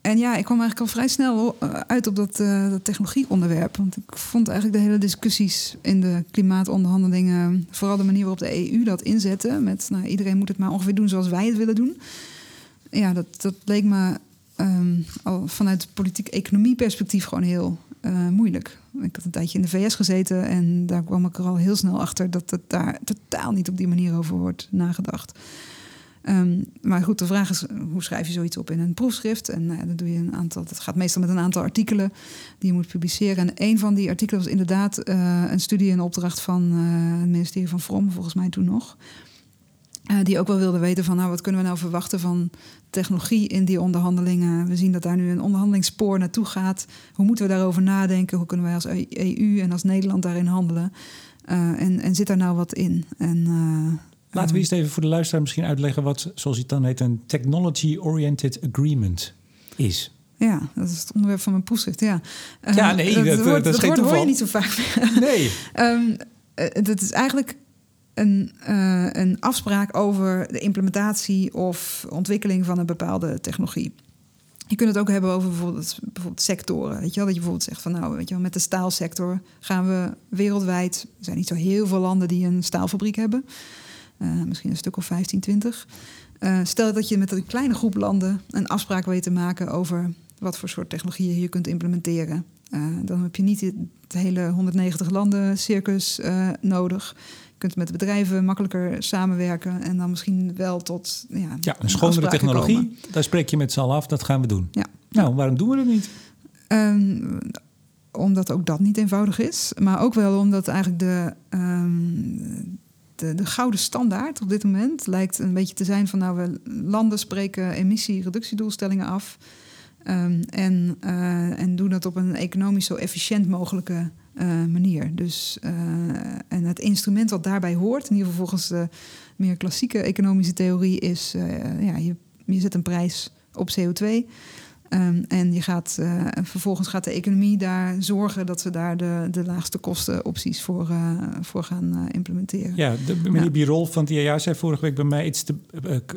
en ja, ik kwam eigenlijk al vrij snel uit op dat, dat technologieonderwerp. Want ik vond eigenlijk de hele discussies in de klimaatonderhandelingen, vooral de manier waarop de EU dat inzette, met nou, iedereen moet het maar ongeveer doen zoals wij het willen doen. Ja, dat, dat leek me um, al vanuit politiek-economie perspectief gewoon heel uh, moeilijk. Ik had een tijdje in de VS gezeten en daar kwam ik er al heel snel achter dat het daar totaal niet op die manier over wordt nagedacht. Um, maar goed, de vraag is, hoe schrijf je zoiets op in een proefschrift? En uh, dan doe je een aantal, dat gaat meestal met een aantal artikelen die je moet publiceren. En een van die artikelen was inderdaad uh, een studie in opdracht van het ministerie van Vrom, volgens mij toen nog. Uh, die ook wel wilde weten van nou, wat kunnen we nou verwachten van technologie in die onderhandelingen. We zien dat daar nu een onderhandelingsspoor naartoe gaat. Hoe moeten we daarover nadenken? Hoe kunnen wij als EU en als Nederland daarin handelen? Uh, en, en zit daar nou wat in? En, uh, Laten we eerst even voor de luisteraar misschien uitleggen wat, zoals het dan heet, een technology-oriented agreement is. Ja, dat is het onderwerp van mijn proefschrift. Ja, ja nee, dat, dat, hoor je niet zo vaak. Nee. um, dat is eigenlijk een, uh, een afspraak over de implementatie of ontwikkeling van een bepaalde technologie. Je kunt het ook hebben over bijvoorbeeld, bijvoorbeeld sectoren. Weet je wel? Dat je bijvoorbeeld zegt van nou, weet je wel, met de staalsector gaan we wereldwijd. Er zijn niet zo heel veel landen die een staalfabriek hebben. Uh, misschien een stuk of 15, 20. Uh, stel dat je met een kleine groep landen een afspraak weet te maken over wat voor soort technologieën je kunt implementeren. Dan heb je niet het hele 190 landen circus nodig kunt met bedrijven makkelijker samenwerken en dan misschien wel tot. Ja, ja een schonere technologie, komen. daar spreek je met z'n allen af, dat gaan we doen. Ja. Nou, waarom doen we dat niet? Um, omdat ook dat niet eenvoudig is, maar ook wel omdat eigenlijk de. Um, de, de, gouden standaard op dit moment lijkt een beetje te zijn van nou, we landen spreken emissiereductiedoelstellingen af. Um, en, uh, en doen dat op een economisch zo efficiënt mogelijke uh, manier. Dus, uh, en het instrument wat daarbij hoort, in ieder geval volgens de meer klassieke economische theorie, is ja, je, je zet een prijs op CO2. Um, en je gaat, uh, vervolgens gaat de economie daar zorgen dat ze daar de, de laagste kostenopties voor, uh, voor gaan uh, implementeren. Ja, de, meneer ja. Birol van het IAA zei vorige week bij mij it's the,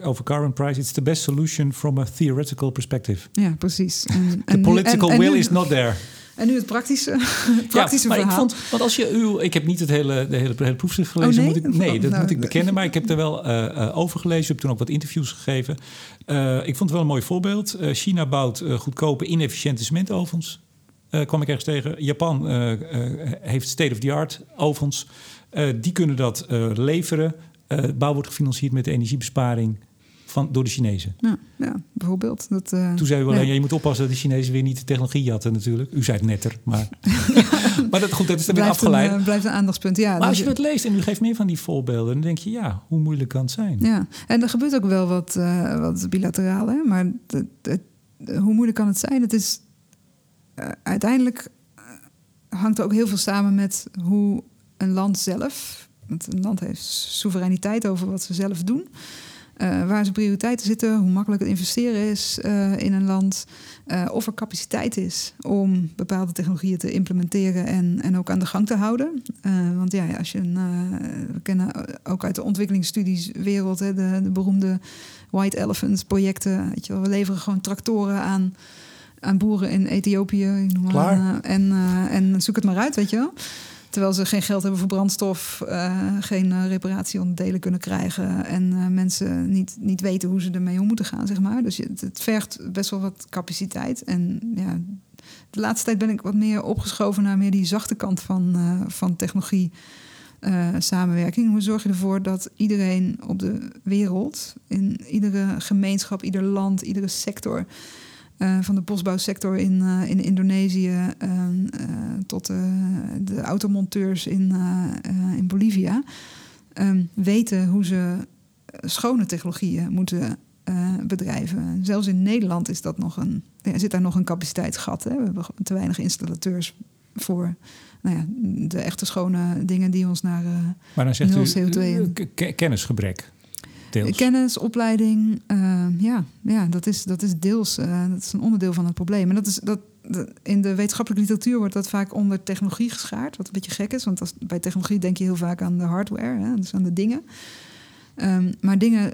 over carbon price: it's the best solution from a theoretical perspective. Ja, precies. En, the political en, will is not there. En nu het praktische, praktische ja, maar verhaal. Ik vond, want als je uw, ik heb niet het hele, de hele, hele proefschrift gelezen. Oh, nee? Moet ik, nee, dat nou, moet ik bekennen. Maar ik heb er wel uh, uh, over gelezen. Ik heb toen ook wat interviews gegeven. Uh, ik vond het wel een mooi voorbeeld. China bouwt goedkope, inefficiënte cementovens. kwam ik ergens tegen. Japan heeft state-of-the-art ovens. die kunnen dat leveren. bouw wordt gefinancierd met de energiebesparing van, door de Chinezen. Ja, ja bijvoorbeeld. Dat, uh, Toen zei u alleen, ja. je moet oppassen dat de Chinezen weer niet de technologie hadden natuurlijk. U zei het netter, maar... maar dat, goed, dat is er weer afgeleid. Een, uh, blijft een aandachtspunt, ja. Maar als je het leest en u geeft meer van die voorbeelden... dan denk je, ja, hoe moeilijk kan het zijn? Ja, en er gebeurt ook wel wat, uh, wat bilateraal, hè? Maar het, het, hoe moeilijk kan het zijn? Het is... uiteindelijk hangt er ook heel veel samen met hoe een land zelf... want een land heeft soevereiniteit over wat ze zelf doen... Uh, waar zijn prioriteiten zitten, hoe makkelijk het investeren is uh, in een land, uh, of er capaciteit is om bepaalde technologieën te implementeren en, en ook aan de gang te houden. want ja, als je een, we kennen ook uit de ontwikkelingsstudieswereld hè, de, de beroemde White Elephant projecten. Weet je wel, we leveren gewoon tractoren aan aan boeren in Ethiopië. Klaar. en, en zoek het maar uit, weet je wel. Terwijl ze geen geld hebben voor brandstof, uh, geen uh, reparatieonderdelen kunnen krijgen en uh, mensen niet, niet weten hoe ze ermee om moeten gaan, zeg maar. Dus het, het vergt best wel wat capaciteit. En ja, de laatste tijd ben ik wat meer opgeschoven naar meer die zachte kant van, van technologie. samenwerking. Hoe zorg je ervoor dat iedereen op de wereld, in iedere gemeenschap, ieder land, iedere sector, uh, van de bosbouwsector in, uh, in Indonesië uh, tot de automonteurs in, in Bolivia um, weten hoe ze schone technologieën moeten bedrijven. Zelfs in Nederland is dat nog een, zit daar nog een capaciteitsgat. Hè? We hebben te weinig installateurs voor nou ja, de echte schone dingen die ons naar maar dan zegt nul u, CO2 en... kennisgebrek. Deels. Kennis, opleiding, uh, ja, ja dat, is, dat is deels uh, dat is een onderdeel van het probleem. En dat is, dat, in de wetenschappelijke literatuur wordt dat vaak onder technologie geschaard. Wat een beetje gek is, want als, bij technologie denk je heel vaak aan de hardware, hè, dus aan de dingen. Ehm, maar dingen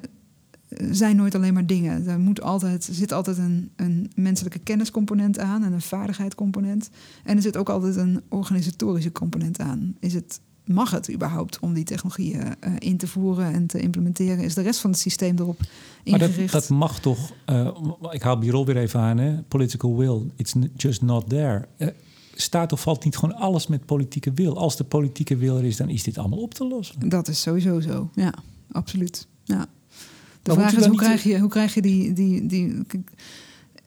zijn nooit alleen maar dingen. Er, moet altijd, zit altijd een, een menselijke kenniscomponent aan en een vaardigheidcomponent. En er zit ook altijd een organisatorische component aan. Is het, mag het überhaupt om die technologieën uh, in te voeren en te implementeren? Is de rest van het systeem erop ingericht? Maar dat, dat mag toch, uh, ik haal Birol weer even aan, hè? political will, it's just not there. Uh, staat of valt niet gewoon alles met politieke wil? Als de politieke wil er is, dan is dit allemaal op te lossen. Dat is sowieso zo, ja, absoluut. Ja. De vraag is, hoe krijg, je, hoe krijg je die... die, die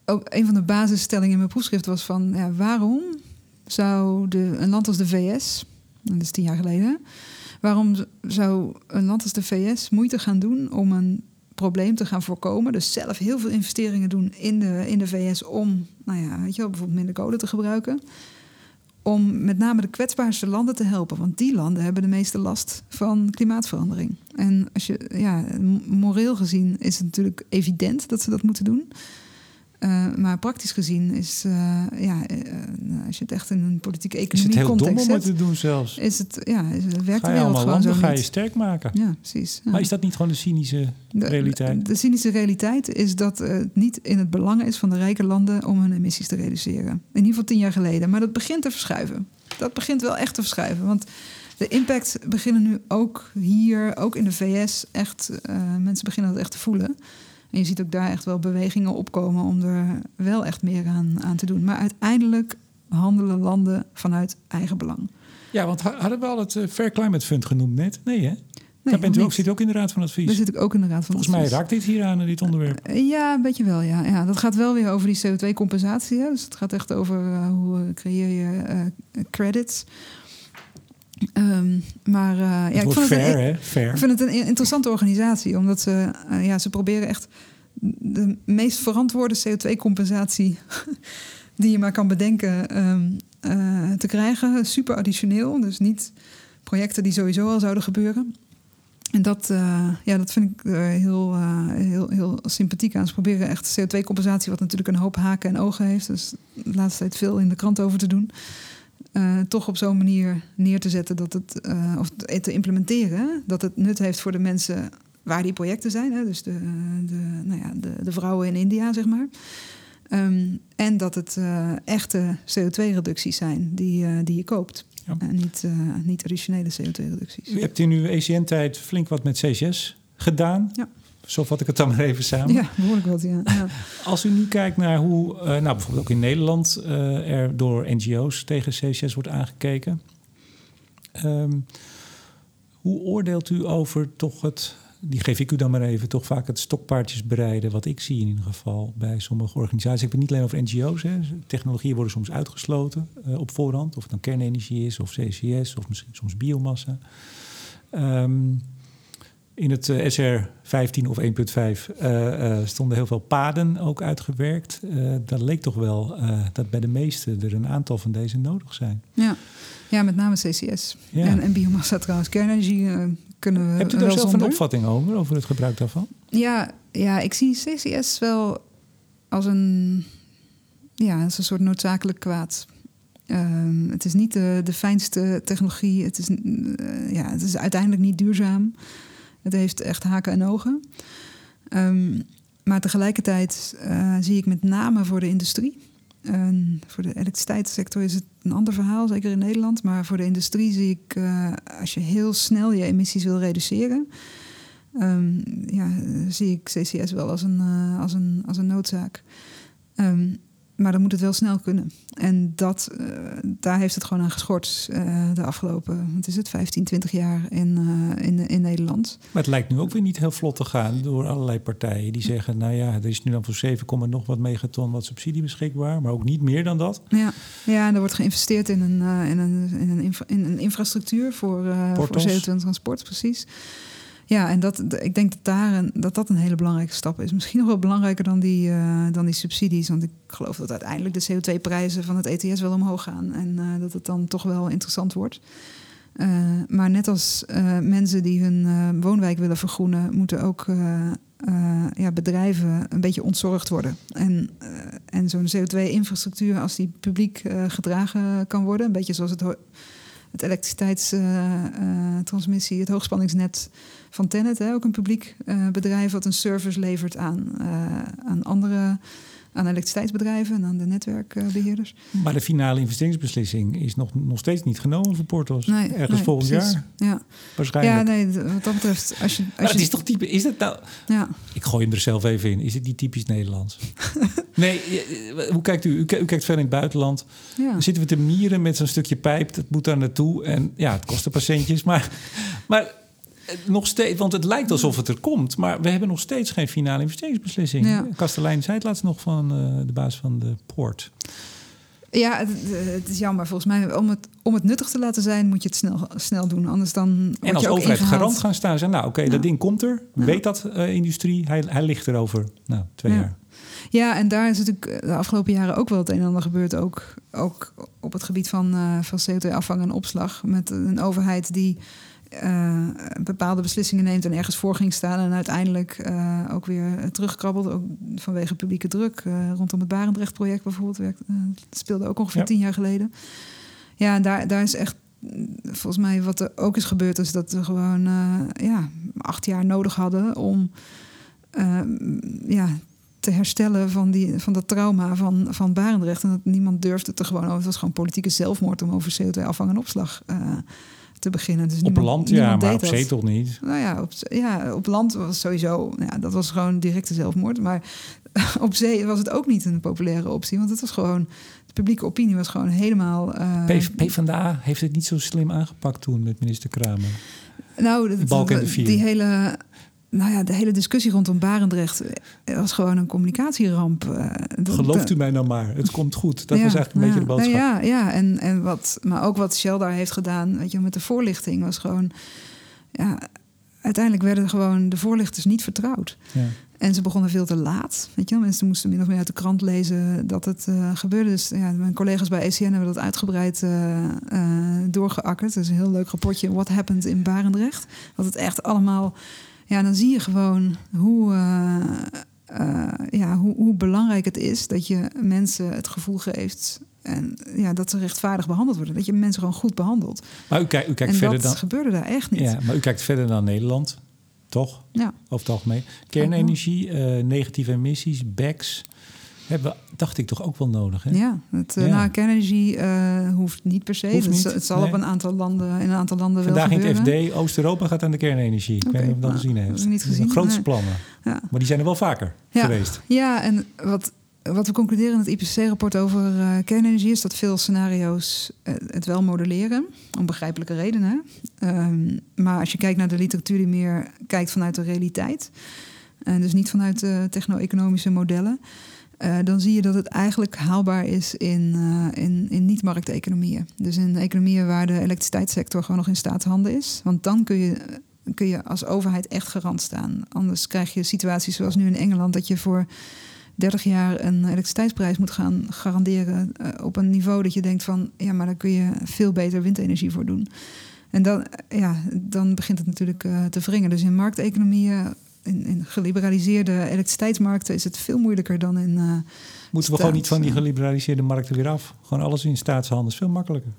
ook een van de basisstellingen in mijn proefschrift was van... Ja, waarom zou de, een land als de VS, dat is tien jaar geleden... waarom zou een land als de VS moeite gaan doen om een probleem te gaan voorkomen? Dus zelf heel veel investeringen doen in de, in de VS om, nou ja, weet je wel, bijvoorbeeld minder kolen te gebruiken om met name de kwetsbaarste landen te helpen. Want die landen hebben de meeste last van klimaatverandering. En als je, ja, moreel gezien is het natuurlijk evident dat ze dat moeten doen. Uh, maar praktisch gezien is, uh, ja, uh, als je het echt in een politieke economie Is het heel context dom om zet, het te doen zelfs? Is het, ja, is, het werkt de wereld allemaal gewoon zo ga je sterk maken. Ja, precies. ja. Maar is dat niet gewoon de cynische realiteit? De, de cynische realiteit is dat het niet in het belang is van de rijke landen om hun emissies te reduceren. In ieder geval tien jaar geleden. Maar dat begint te verschuiven. Dat begint wel echt te verschuiven. Want de impact beginnen nu ook hier, ook in de VS, echt. eh, mensen beginnen dat echt te voelen. En je ziet ook daar echt wel bewegingen opkomen om er wel echt meer aan, aan te doen. Maar uiteindelijk handelen landen vanuit eigen belang. Ja, want ha- hadden we al het eh, Fair Climate Fund genoemd net? Nee, hè? Nee, Daar bent u ook, zit ook in de Raad van Advies. Daar zit ik ook in de Raad van Volgens mij Advies. raakt dit hier aan, eh, dit onderwerp. Eh, Ja, een beetje wel, ja. ja. Dat gaat wel weer over die CO2-compensatie. Dus het gaat echt over hoe creëer je credits. Ehm, maar eh, ja, ik vond het, een? Fair. ik vind het een interessante organisatie. Omdat ze, eh, ja, ze proberen echt de meest verantwoorde CO2-compensatie... die je maar kan bedenken ehm, eh, te krijgen. Super additioneel. Dus niet projecten die sowieso al zouden gebeuren. En dat, ja, dat vind ik er heel, heel, heel sympathiek aan. Ze proberen echt CO2-compensatie, wat natuurlijk een hoop haken en ogen heeft. Dus de laatste tijd veel in de krant over te doen. Eh, toch op zo'n manier neer te zetten dat het, eh, of te implementeren, dat het nut heeft voor de mensen waar die projecten zijn. Hè? Dus de, de, nou ja, de, de vrouwen in India, zeg maar. Ehm, en dat het eh, echte CO2-reducties zijn die, eh, die je koopt. Ja. En niet, eh, niet additionele CO2-reducties. U hebt in uw ECN-tijd flink wat met CCS gedaan. Ja. Zo vat ik het dan maar even samen. Ja, behoorlijk wat, ja. ja. Als u nu kijkt naar hoe, eh, nou bijvoorbeeld ook in Nederland, eh, er door NGO's tegen CCS wordt aangekeken. Ehm, hoe oordeelt u over toch het, die geef ik u dan maar even, toch vaak het stokpaardjes bereiden, wat ik zie in ieder geval bij sommige organisaties. Ik heb het niet alleen over NGO's, hè. technologieën worden soms uitgesloten eh, op voorhand, of het dan kernenergie is, of CCS, of misschien soms biomassa. Ehm, in het eh, SR 15 of 1.5 eh, eh, stonden heel veel paden ook uitgewerkt. Dat leek toch wel dat bij de meeste er een aantal van deze nodig zijn. Ja. ja, met name CCS. Ja. En, en biomassa trouwens. Kernenergie kunnen we Hebt u daar zelf zonder. een opvatting over, over het gebruik daarvan? Ja, ja, ik zie CCS wel als een, ja, als een soort noodzakelijk kwaad. Ehm, het is niet de, de fijnste technologie. Het is, ja, het is uiteindelijk niet duurzaam. Het heeft echt haken en ogen. Ehm, maar tegelijkertijd eh, zie ik met name voor de industrie. Voor de elektriciteitssector is het een ander verhaal, zeker in Nederland. Maar voor de industrie zie ik, eh, als je heel snel je emissies wil reduceren, Ehm, ja, zie ik CCS wel als een, eh, als een, als een noodzaak. Ehm, maar dan moet het wel snel kunnen. En dat, daar heeft het gewoon aan geschort de afgelopen, wat is het, 15, 20 jaar in, in Nederland. Maar het lijkt nu ook weer niet heel vlot te gaan door allerlei partijen die zeggen: Nou ja, er is nu dan voor 7, komma nog wat megaton wat subsidie beschikbaar, maar ook niet meer dan dat. Ja, ja en er wordt geïnvesteerd in een, eh, in een, in een, infra- in een infrastructuur voor, eh voor Portals. CO2-transport, precies. Ja, en dat, ik denk dat, daar een, dat dat een hele belangrijke stap is. Misschien nog wel belangrijker dan die, eh, dan die subsidies. Want ik geloof dat uiteindelijk de CO2-prijzen van het ETS wel omhoog gaan. En dat het dan toch wel interessant wordt. Eh, maar net als eh, mensen die hun eh, woonwijk willen vergroenen, moeten ook ja, bedrijven een beetje ontzorgd worden. En en zo'n CO2-infrastructuur, als die publiek gedragen kan worden, een beetje zoals het, het elektriciteitstransmissie, het hoogspanningsnet van Tennet, ook een publiek bedrijf wat een service levert aan, aan andere aan elektriciteitsbedrijven en aan de netwerkbeheerders. Maar de finale investeringsbeslissing is nog, nog steeds niet genomen voor Portos. Nee, Ergens volgend jaar. Ja. Waarschijnlijk. Ja, nee, wat dat betreft. Als je, als maar het is toch type. Is dat nou. Ja. Ik gooi hem er zelf even in. Is het niet typisch Nederlands? nee, hoe kijkt u? U, kijkt verder in het buitenland. Ja. Dan zitten we te mieren met zo'n stukje pijp. Dat moet daar naartoe. En ja, het kost een patiëntjes. Maar. maar nog steeds, want het lijkt alsof het er komt, maar we hebben nog steeds geen finale investeringsbeslissing. Ja. Kastelein zei het laatst nog van uh, de baas van de poort. Ja, het, het, is jammer. Volgens mij, om het, om het nuttig te laten zijn, moet je het snel, snel doen. Anders dan. En als je ook overheid ingehaald. garant gaan staan. Zeggen, nou, oké, okay, dat ding komt er. Weet dat, uh, industrie. Hij, hij ligt er over nou, twee Ja. jaar. Ja, en daar is natuurlijk de afgelopen jaren ook wel het een en ander gebeurd. Ook, ook op het gebied van, uh, van CO2-afvang en opslag. Met een overheid die uh, bepaalde beslissingen neemt en ergens voor ging staan. En uiteindelijk uh, ook weer terugkrabbelt. Ook vanwege publieke druk. Uh, rondom het Barendrecht-project bijvoorbeeld. Werkt, dat speelde ook ongeveer Ja. tien jaar geleden. Ja, en daar, daar is echt. Volgens mij wat er ook is gebeurd, is dat we gewoon ja, acht jaar nodig hadden om ja, te herstellen van, die, van dat trauma van, van Barendrecht. En dat niemand durfde het er gewoon over. Het was gewoon politieke zelfmoord om over CO2-afvang en opslag te beginnen. Dus Op niemand, land, ja, maar op zee toch niet? Nou ja, op, ja, op land was sowieso, nou ja, dat was gewoon directe zelfmoord. Maar op zee was het ook niet een populaire optie. Want het was gewoon, de publieke opinie was gewoon helemaal... Uh, P- PvdA heeft het niet zo slim aangepakt toen met minister Kramer. nou, dat, die hele... Nou ja, de hele discussie rondom Barendrecht was gewoon een communicatieramp. Dat- Gelooft u mij nou maar, het komt goed. Dat Ja, was eigenlijk een ja. beetje de boodschap. Ja, ja. En, en wat, maar ook wat Shell daar heeft gedaan, weet je, met de voorlichting was gewoon. Ja, uiteindelijk werden gewoon de voorlichters niet vertrouwd. Ja. En ze begonnen veel te laat. Weet je? Mensen moesten min of meer uit de krant lezen dat het uh, gebeurde. Dus ja, mijn collega's bij ECN hebben dat uitgebreid uh, uh, doorgeakkerd. Dat is een heel leuk rapportje. What happened in Barendrecht? Dat het echt allemaal. Ja, dan zie je gewoon hoe. Uh, ja, hoe, hoe, belangrijk het is dat je mensen het gevoel geeft en ja, dat ze rechtvaardig behandeld worden. Dat je mensen gewoon goed behandelt. Maar u, kijkt, u kijkt en verder dat dan. gebeurde daar echt niet. Ja, maar u kijkt verder dan Nederland, toch? Ja. Over het algemeen. Kernenergie, uh, negatieve emissies, BECS. Hebben, dacht ik toch ook wel nodig. Hè? Ja, het, Ja. Nou, kernenergie uh, hoeft niet per se. Het, niet, het zal nee. op een aantal landen, in een aantal landen Vandaag wel in het. FD, Oost-Europa gaat aan de kernenergie. Ik weet niet of dat nou, gezien heeft. niet gezien, grootste nee. plannen. Ja. Maar die zijn er wel vaker Ja. geweest. Ja, en wat, wat we concluderen in het IPCC-rapport over uh, kernenergie is dat veel scenario's uh, het wel modelleren, om begrijpelijke redenen. Um, maar als je kijkt naar de literatuur die meer kijkt vanuit de realiteit, en dus niet vanuit techno-economische modellen, uh, dan zie je dat het eigenlijk haalbaar is in, in, in niet-markteconomieën. Dus in economieën waar de elektriciteitssector gewoon nog in staatshanden is. Want dan kun je kun je als overheid echt garant staan. Anders krijg je situaties zoals nu in Engeland, dat je voor 30 jaar een elektriciteitsprijs moet gaan garanderen uh, op een niveau dat je denkt van ja, maar daar kun je veel beter windenergie voor doen. En dan, ja, dan begint het natuurlijk te wringen. Dus in markteconomieën, in, in, geliberaliseerde elektriciteitsmarkten, is het veel moeilijker dan in. Uh, Moeten we gewoon niet van die geliberaliseerde markten weer af? Gewoon alles in staatshanden is veel makkelijker.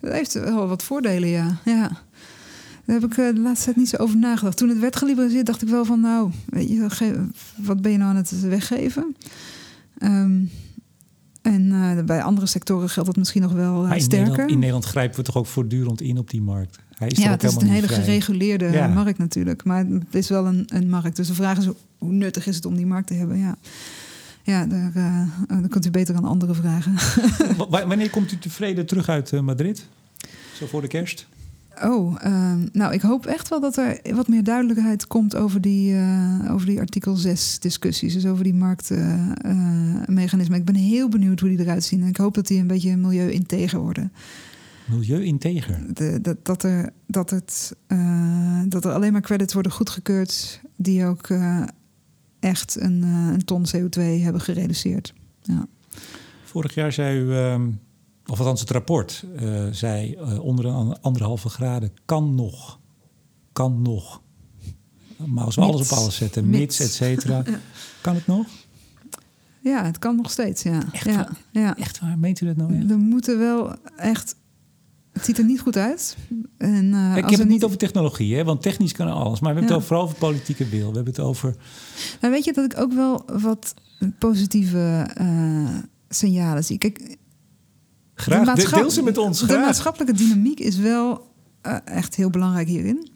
Dat heeft wel wat voordelen, ja. ja. Daar heb ik uh, de laatste tijd niet zo over nagedacht. Toen het werd geliberaliseerd, dacht ik wel van... nou, weet je, wat ben je nou aan het weggeven? Um, en uh, bij andere sectoren geldt dat misschien nog wel uh, in sterker. Nederland, in Nederland grijpen we toch ook voortdurend in op die markt? Hij is ja, het is een hele vrij. gereguleerde ja. markt natuurlijk. Maar het is wel een, een, markt. Dus de vraag is, hoe nuttig is het om die markt te hebben? Ja, ja daar, uh, dan kunt u beter aan anderen vragen. Wanneer komt u tevreden terug uit Madrid? Zo voor de kerst? Oh, uh, nou, ik hoop echt wel dat er wat meer duidelijkheid komt over die, uh, over die artikel 6 discussies. Dus over die marktmechanismen. Uh, ik ben heel benieuwd hoe die eruit zien. En ik hoop dat die een beetje milieu-integer worden. Milieu-integer? Dat, dat, er, dat, het, uh, dat er alleen maar credits worden goedgekeurd die ook uh, echt een, uh, een ton CO2 hebben gereduceerd. Ja. Vorig jaar zei u. Of althans het rapport uh, zei uh, onder een anderhalve graden kan nog. Kan nog. Maar als we mits. alles op alles zetten, mits, et cetera. ja. Kan het nog? Ja, het kan nog steeds, ja. Echt ja, waar? ja. Echt waar? Meent u dat nou? echt? We moeten wel echt... Het ziet er niet goed uit. En, eh, Ik als heb het niet over technologie, hè? want technisch kan alles. Maar we hebben Ja. het over, vooral over politieke wil. We hebben het over... Nou, weet je dat ik ook wel wat positieve eh, signalen zie? Kijk, Graag, de deel ze met ons, De maatschappelijke dynamiek is wel eh, echt heel belangrijk hierin.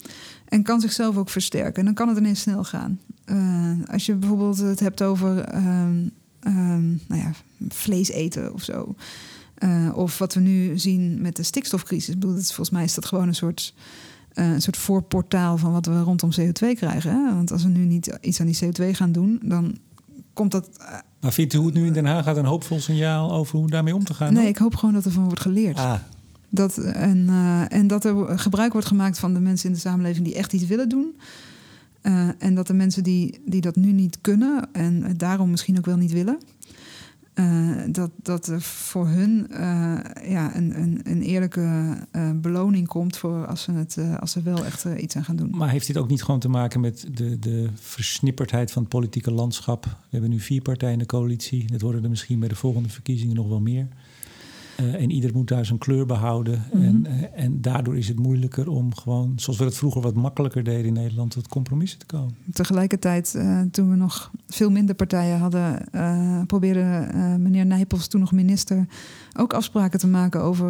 En kan zichzelf ook versterken. En dan kan het ineens snel gaan. Eh, als je bijvoorbeeld het hebt over ehm, ehm, nou ja, vlees eten of zo. Eh, of wat we nu zien met de stikstofcrisis. Ik bedoel, dat is, volgens mij is dat gewoon een soort, een soort voorportaal van wat we rondom CO2 krijgen. Hè? Want als we nu niet iets aan die CO2 gaan doen, dan komt dat. Maar vindt u hoe het nu in Den Haag gaat een hoopvol signaal over hoe daarmee om te gaan? nee, dan? ik hoop gewoon dat er van wordt geleerd. Ah, Dat, en, eh, en dat er gebruik wordt gemaakt van de mensen in de samenleving die echt iets willen doen. Eh, en dat de mensen die, die dat nu niet kunnen en daarom misschien ook wel niet willen, eh, dat, dat er voor hun eh, ja, een, een, een eerlijke eh, beloning komt voor als ze, het, als ze wel echt iets aan gaan doen. maar heeft dit ook niet gewoon te maken met de, de versnipperdheid van het politieke landschap? We hebben nu vier partijen in de coalitie. Dat worden er misschien bij de volgende verkiezingen nog wel meer. Eh, en ieder moet daar zijn kleur behouden. Mhm. en, eh, en daardoor is het moeilijker om gewoon, zoals we het vroeger wat makkelijker deden in Nederland, tot compromissen te komen. Tegelijkertijd, eh, toen we nog veel minder partijen hadden, probeerde meneer Nijpels, toen nog minister, ook afspraken te maken over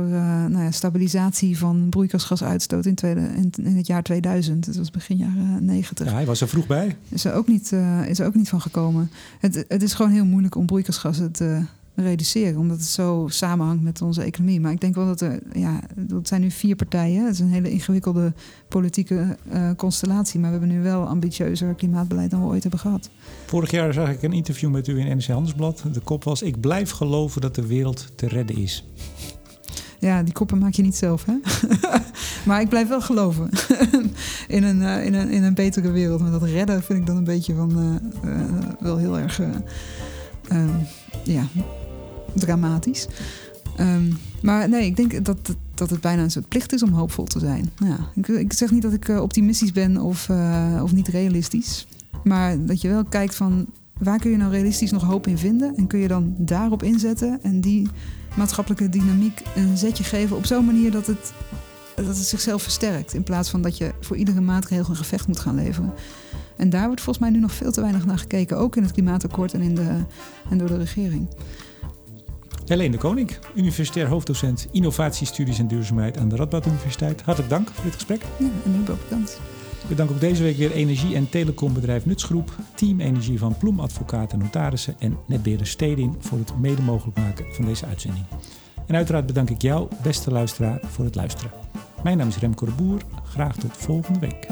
nou ja, stabilisatie van broeikasgasuitstoot in, tweede, in, in het jaar 2000. Dat was begin jaren 90. Ja, hij was er vroeg bij. Is, er ook niet, is er ook niet van gekomen. Het, het is gewoon heel moeilijk om broeikasgassen te reduceren, omdat het zo samenhangt met onze economie. Maar ik denk wel dat er, ja, dat zijn nu vier partijen. Het is een hele ingewikkelde politieke eh, constellatie, maar we hebben nu wel ambitieuzer klimaatbeleid dan we ooit hebben gehad. Vorig jaar zag ik een interview met u in NRC Handelsblad. De kop was: Ik blijf geloven dat de wereld te redden is. Ja, die koppen maak je niet zelf, hè? maar ik blijf wel geloven in, een, eh, in, een, in een betere wereld. Maar dat redden vind ik dan een beetje van eh, wel heel erg eh, ehm, ja, dramatisch. Ehm, maar nee, ik denk dat, dat het bijna een soort plicht is om hoopvol te zijn. Ja, ik, ik zeg niet dat ik eh, optimistisch ben of, eh, of niet realistisch. Maar dat je wel kijkt van waar kun je nou realistisch nog hoop in vinden? En kun je dan daarop inzetten en die maatschappelijke dynamiek een zetje geven op zo'n manier dat het, dat het zichzelf versterkt. In plaats van dat je voor iedere maatregel een gevecht moet gaan leveren. En daar wordt volgens mij nu nog veel te weinig naar gekeken. Ook in het klimaatakkoord en, in de, en door de regering. Helene de Koning, universitair hoofddocent innovatiestudies en duurzaamheid aan de Radboud Universiteit. Hartelijk dank voor dit gesprek. Ja, en ook bedankt. Ik bedank ook deze week weer energie- en telecombedrijf Nutsgroep, Team Energie van Ploem Advocaten en Notarissen en Netbeheerder Stedin voor het mede mogelijk maken van deze uitzending. En uiteraard bedank ik jou, beste luisteraar, voor het luisteren. Mijn naam is Remco de Boer. Graag tot volgende week.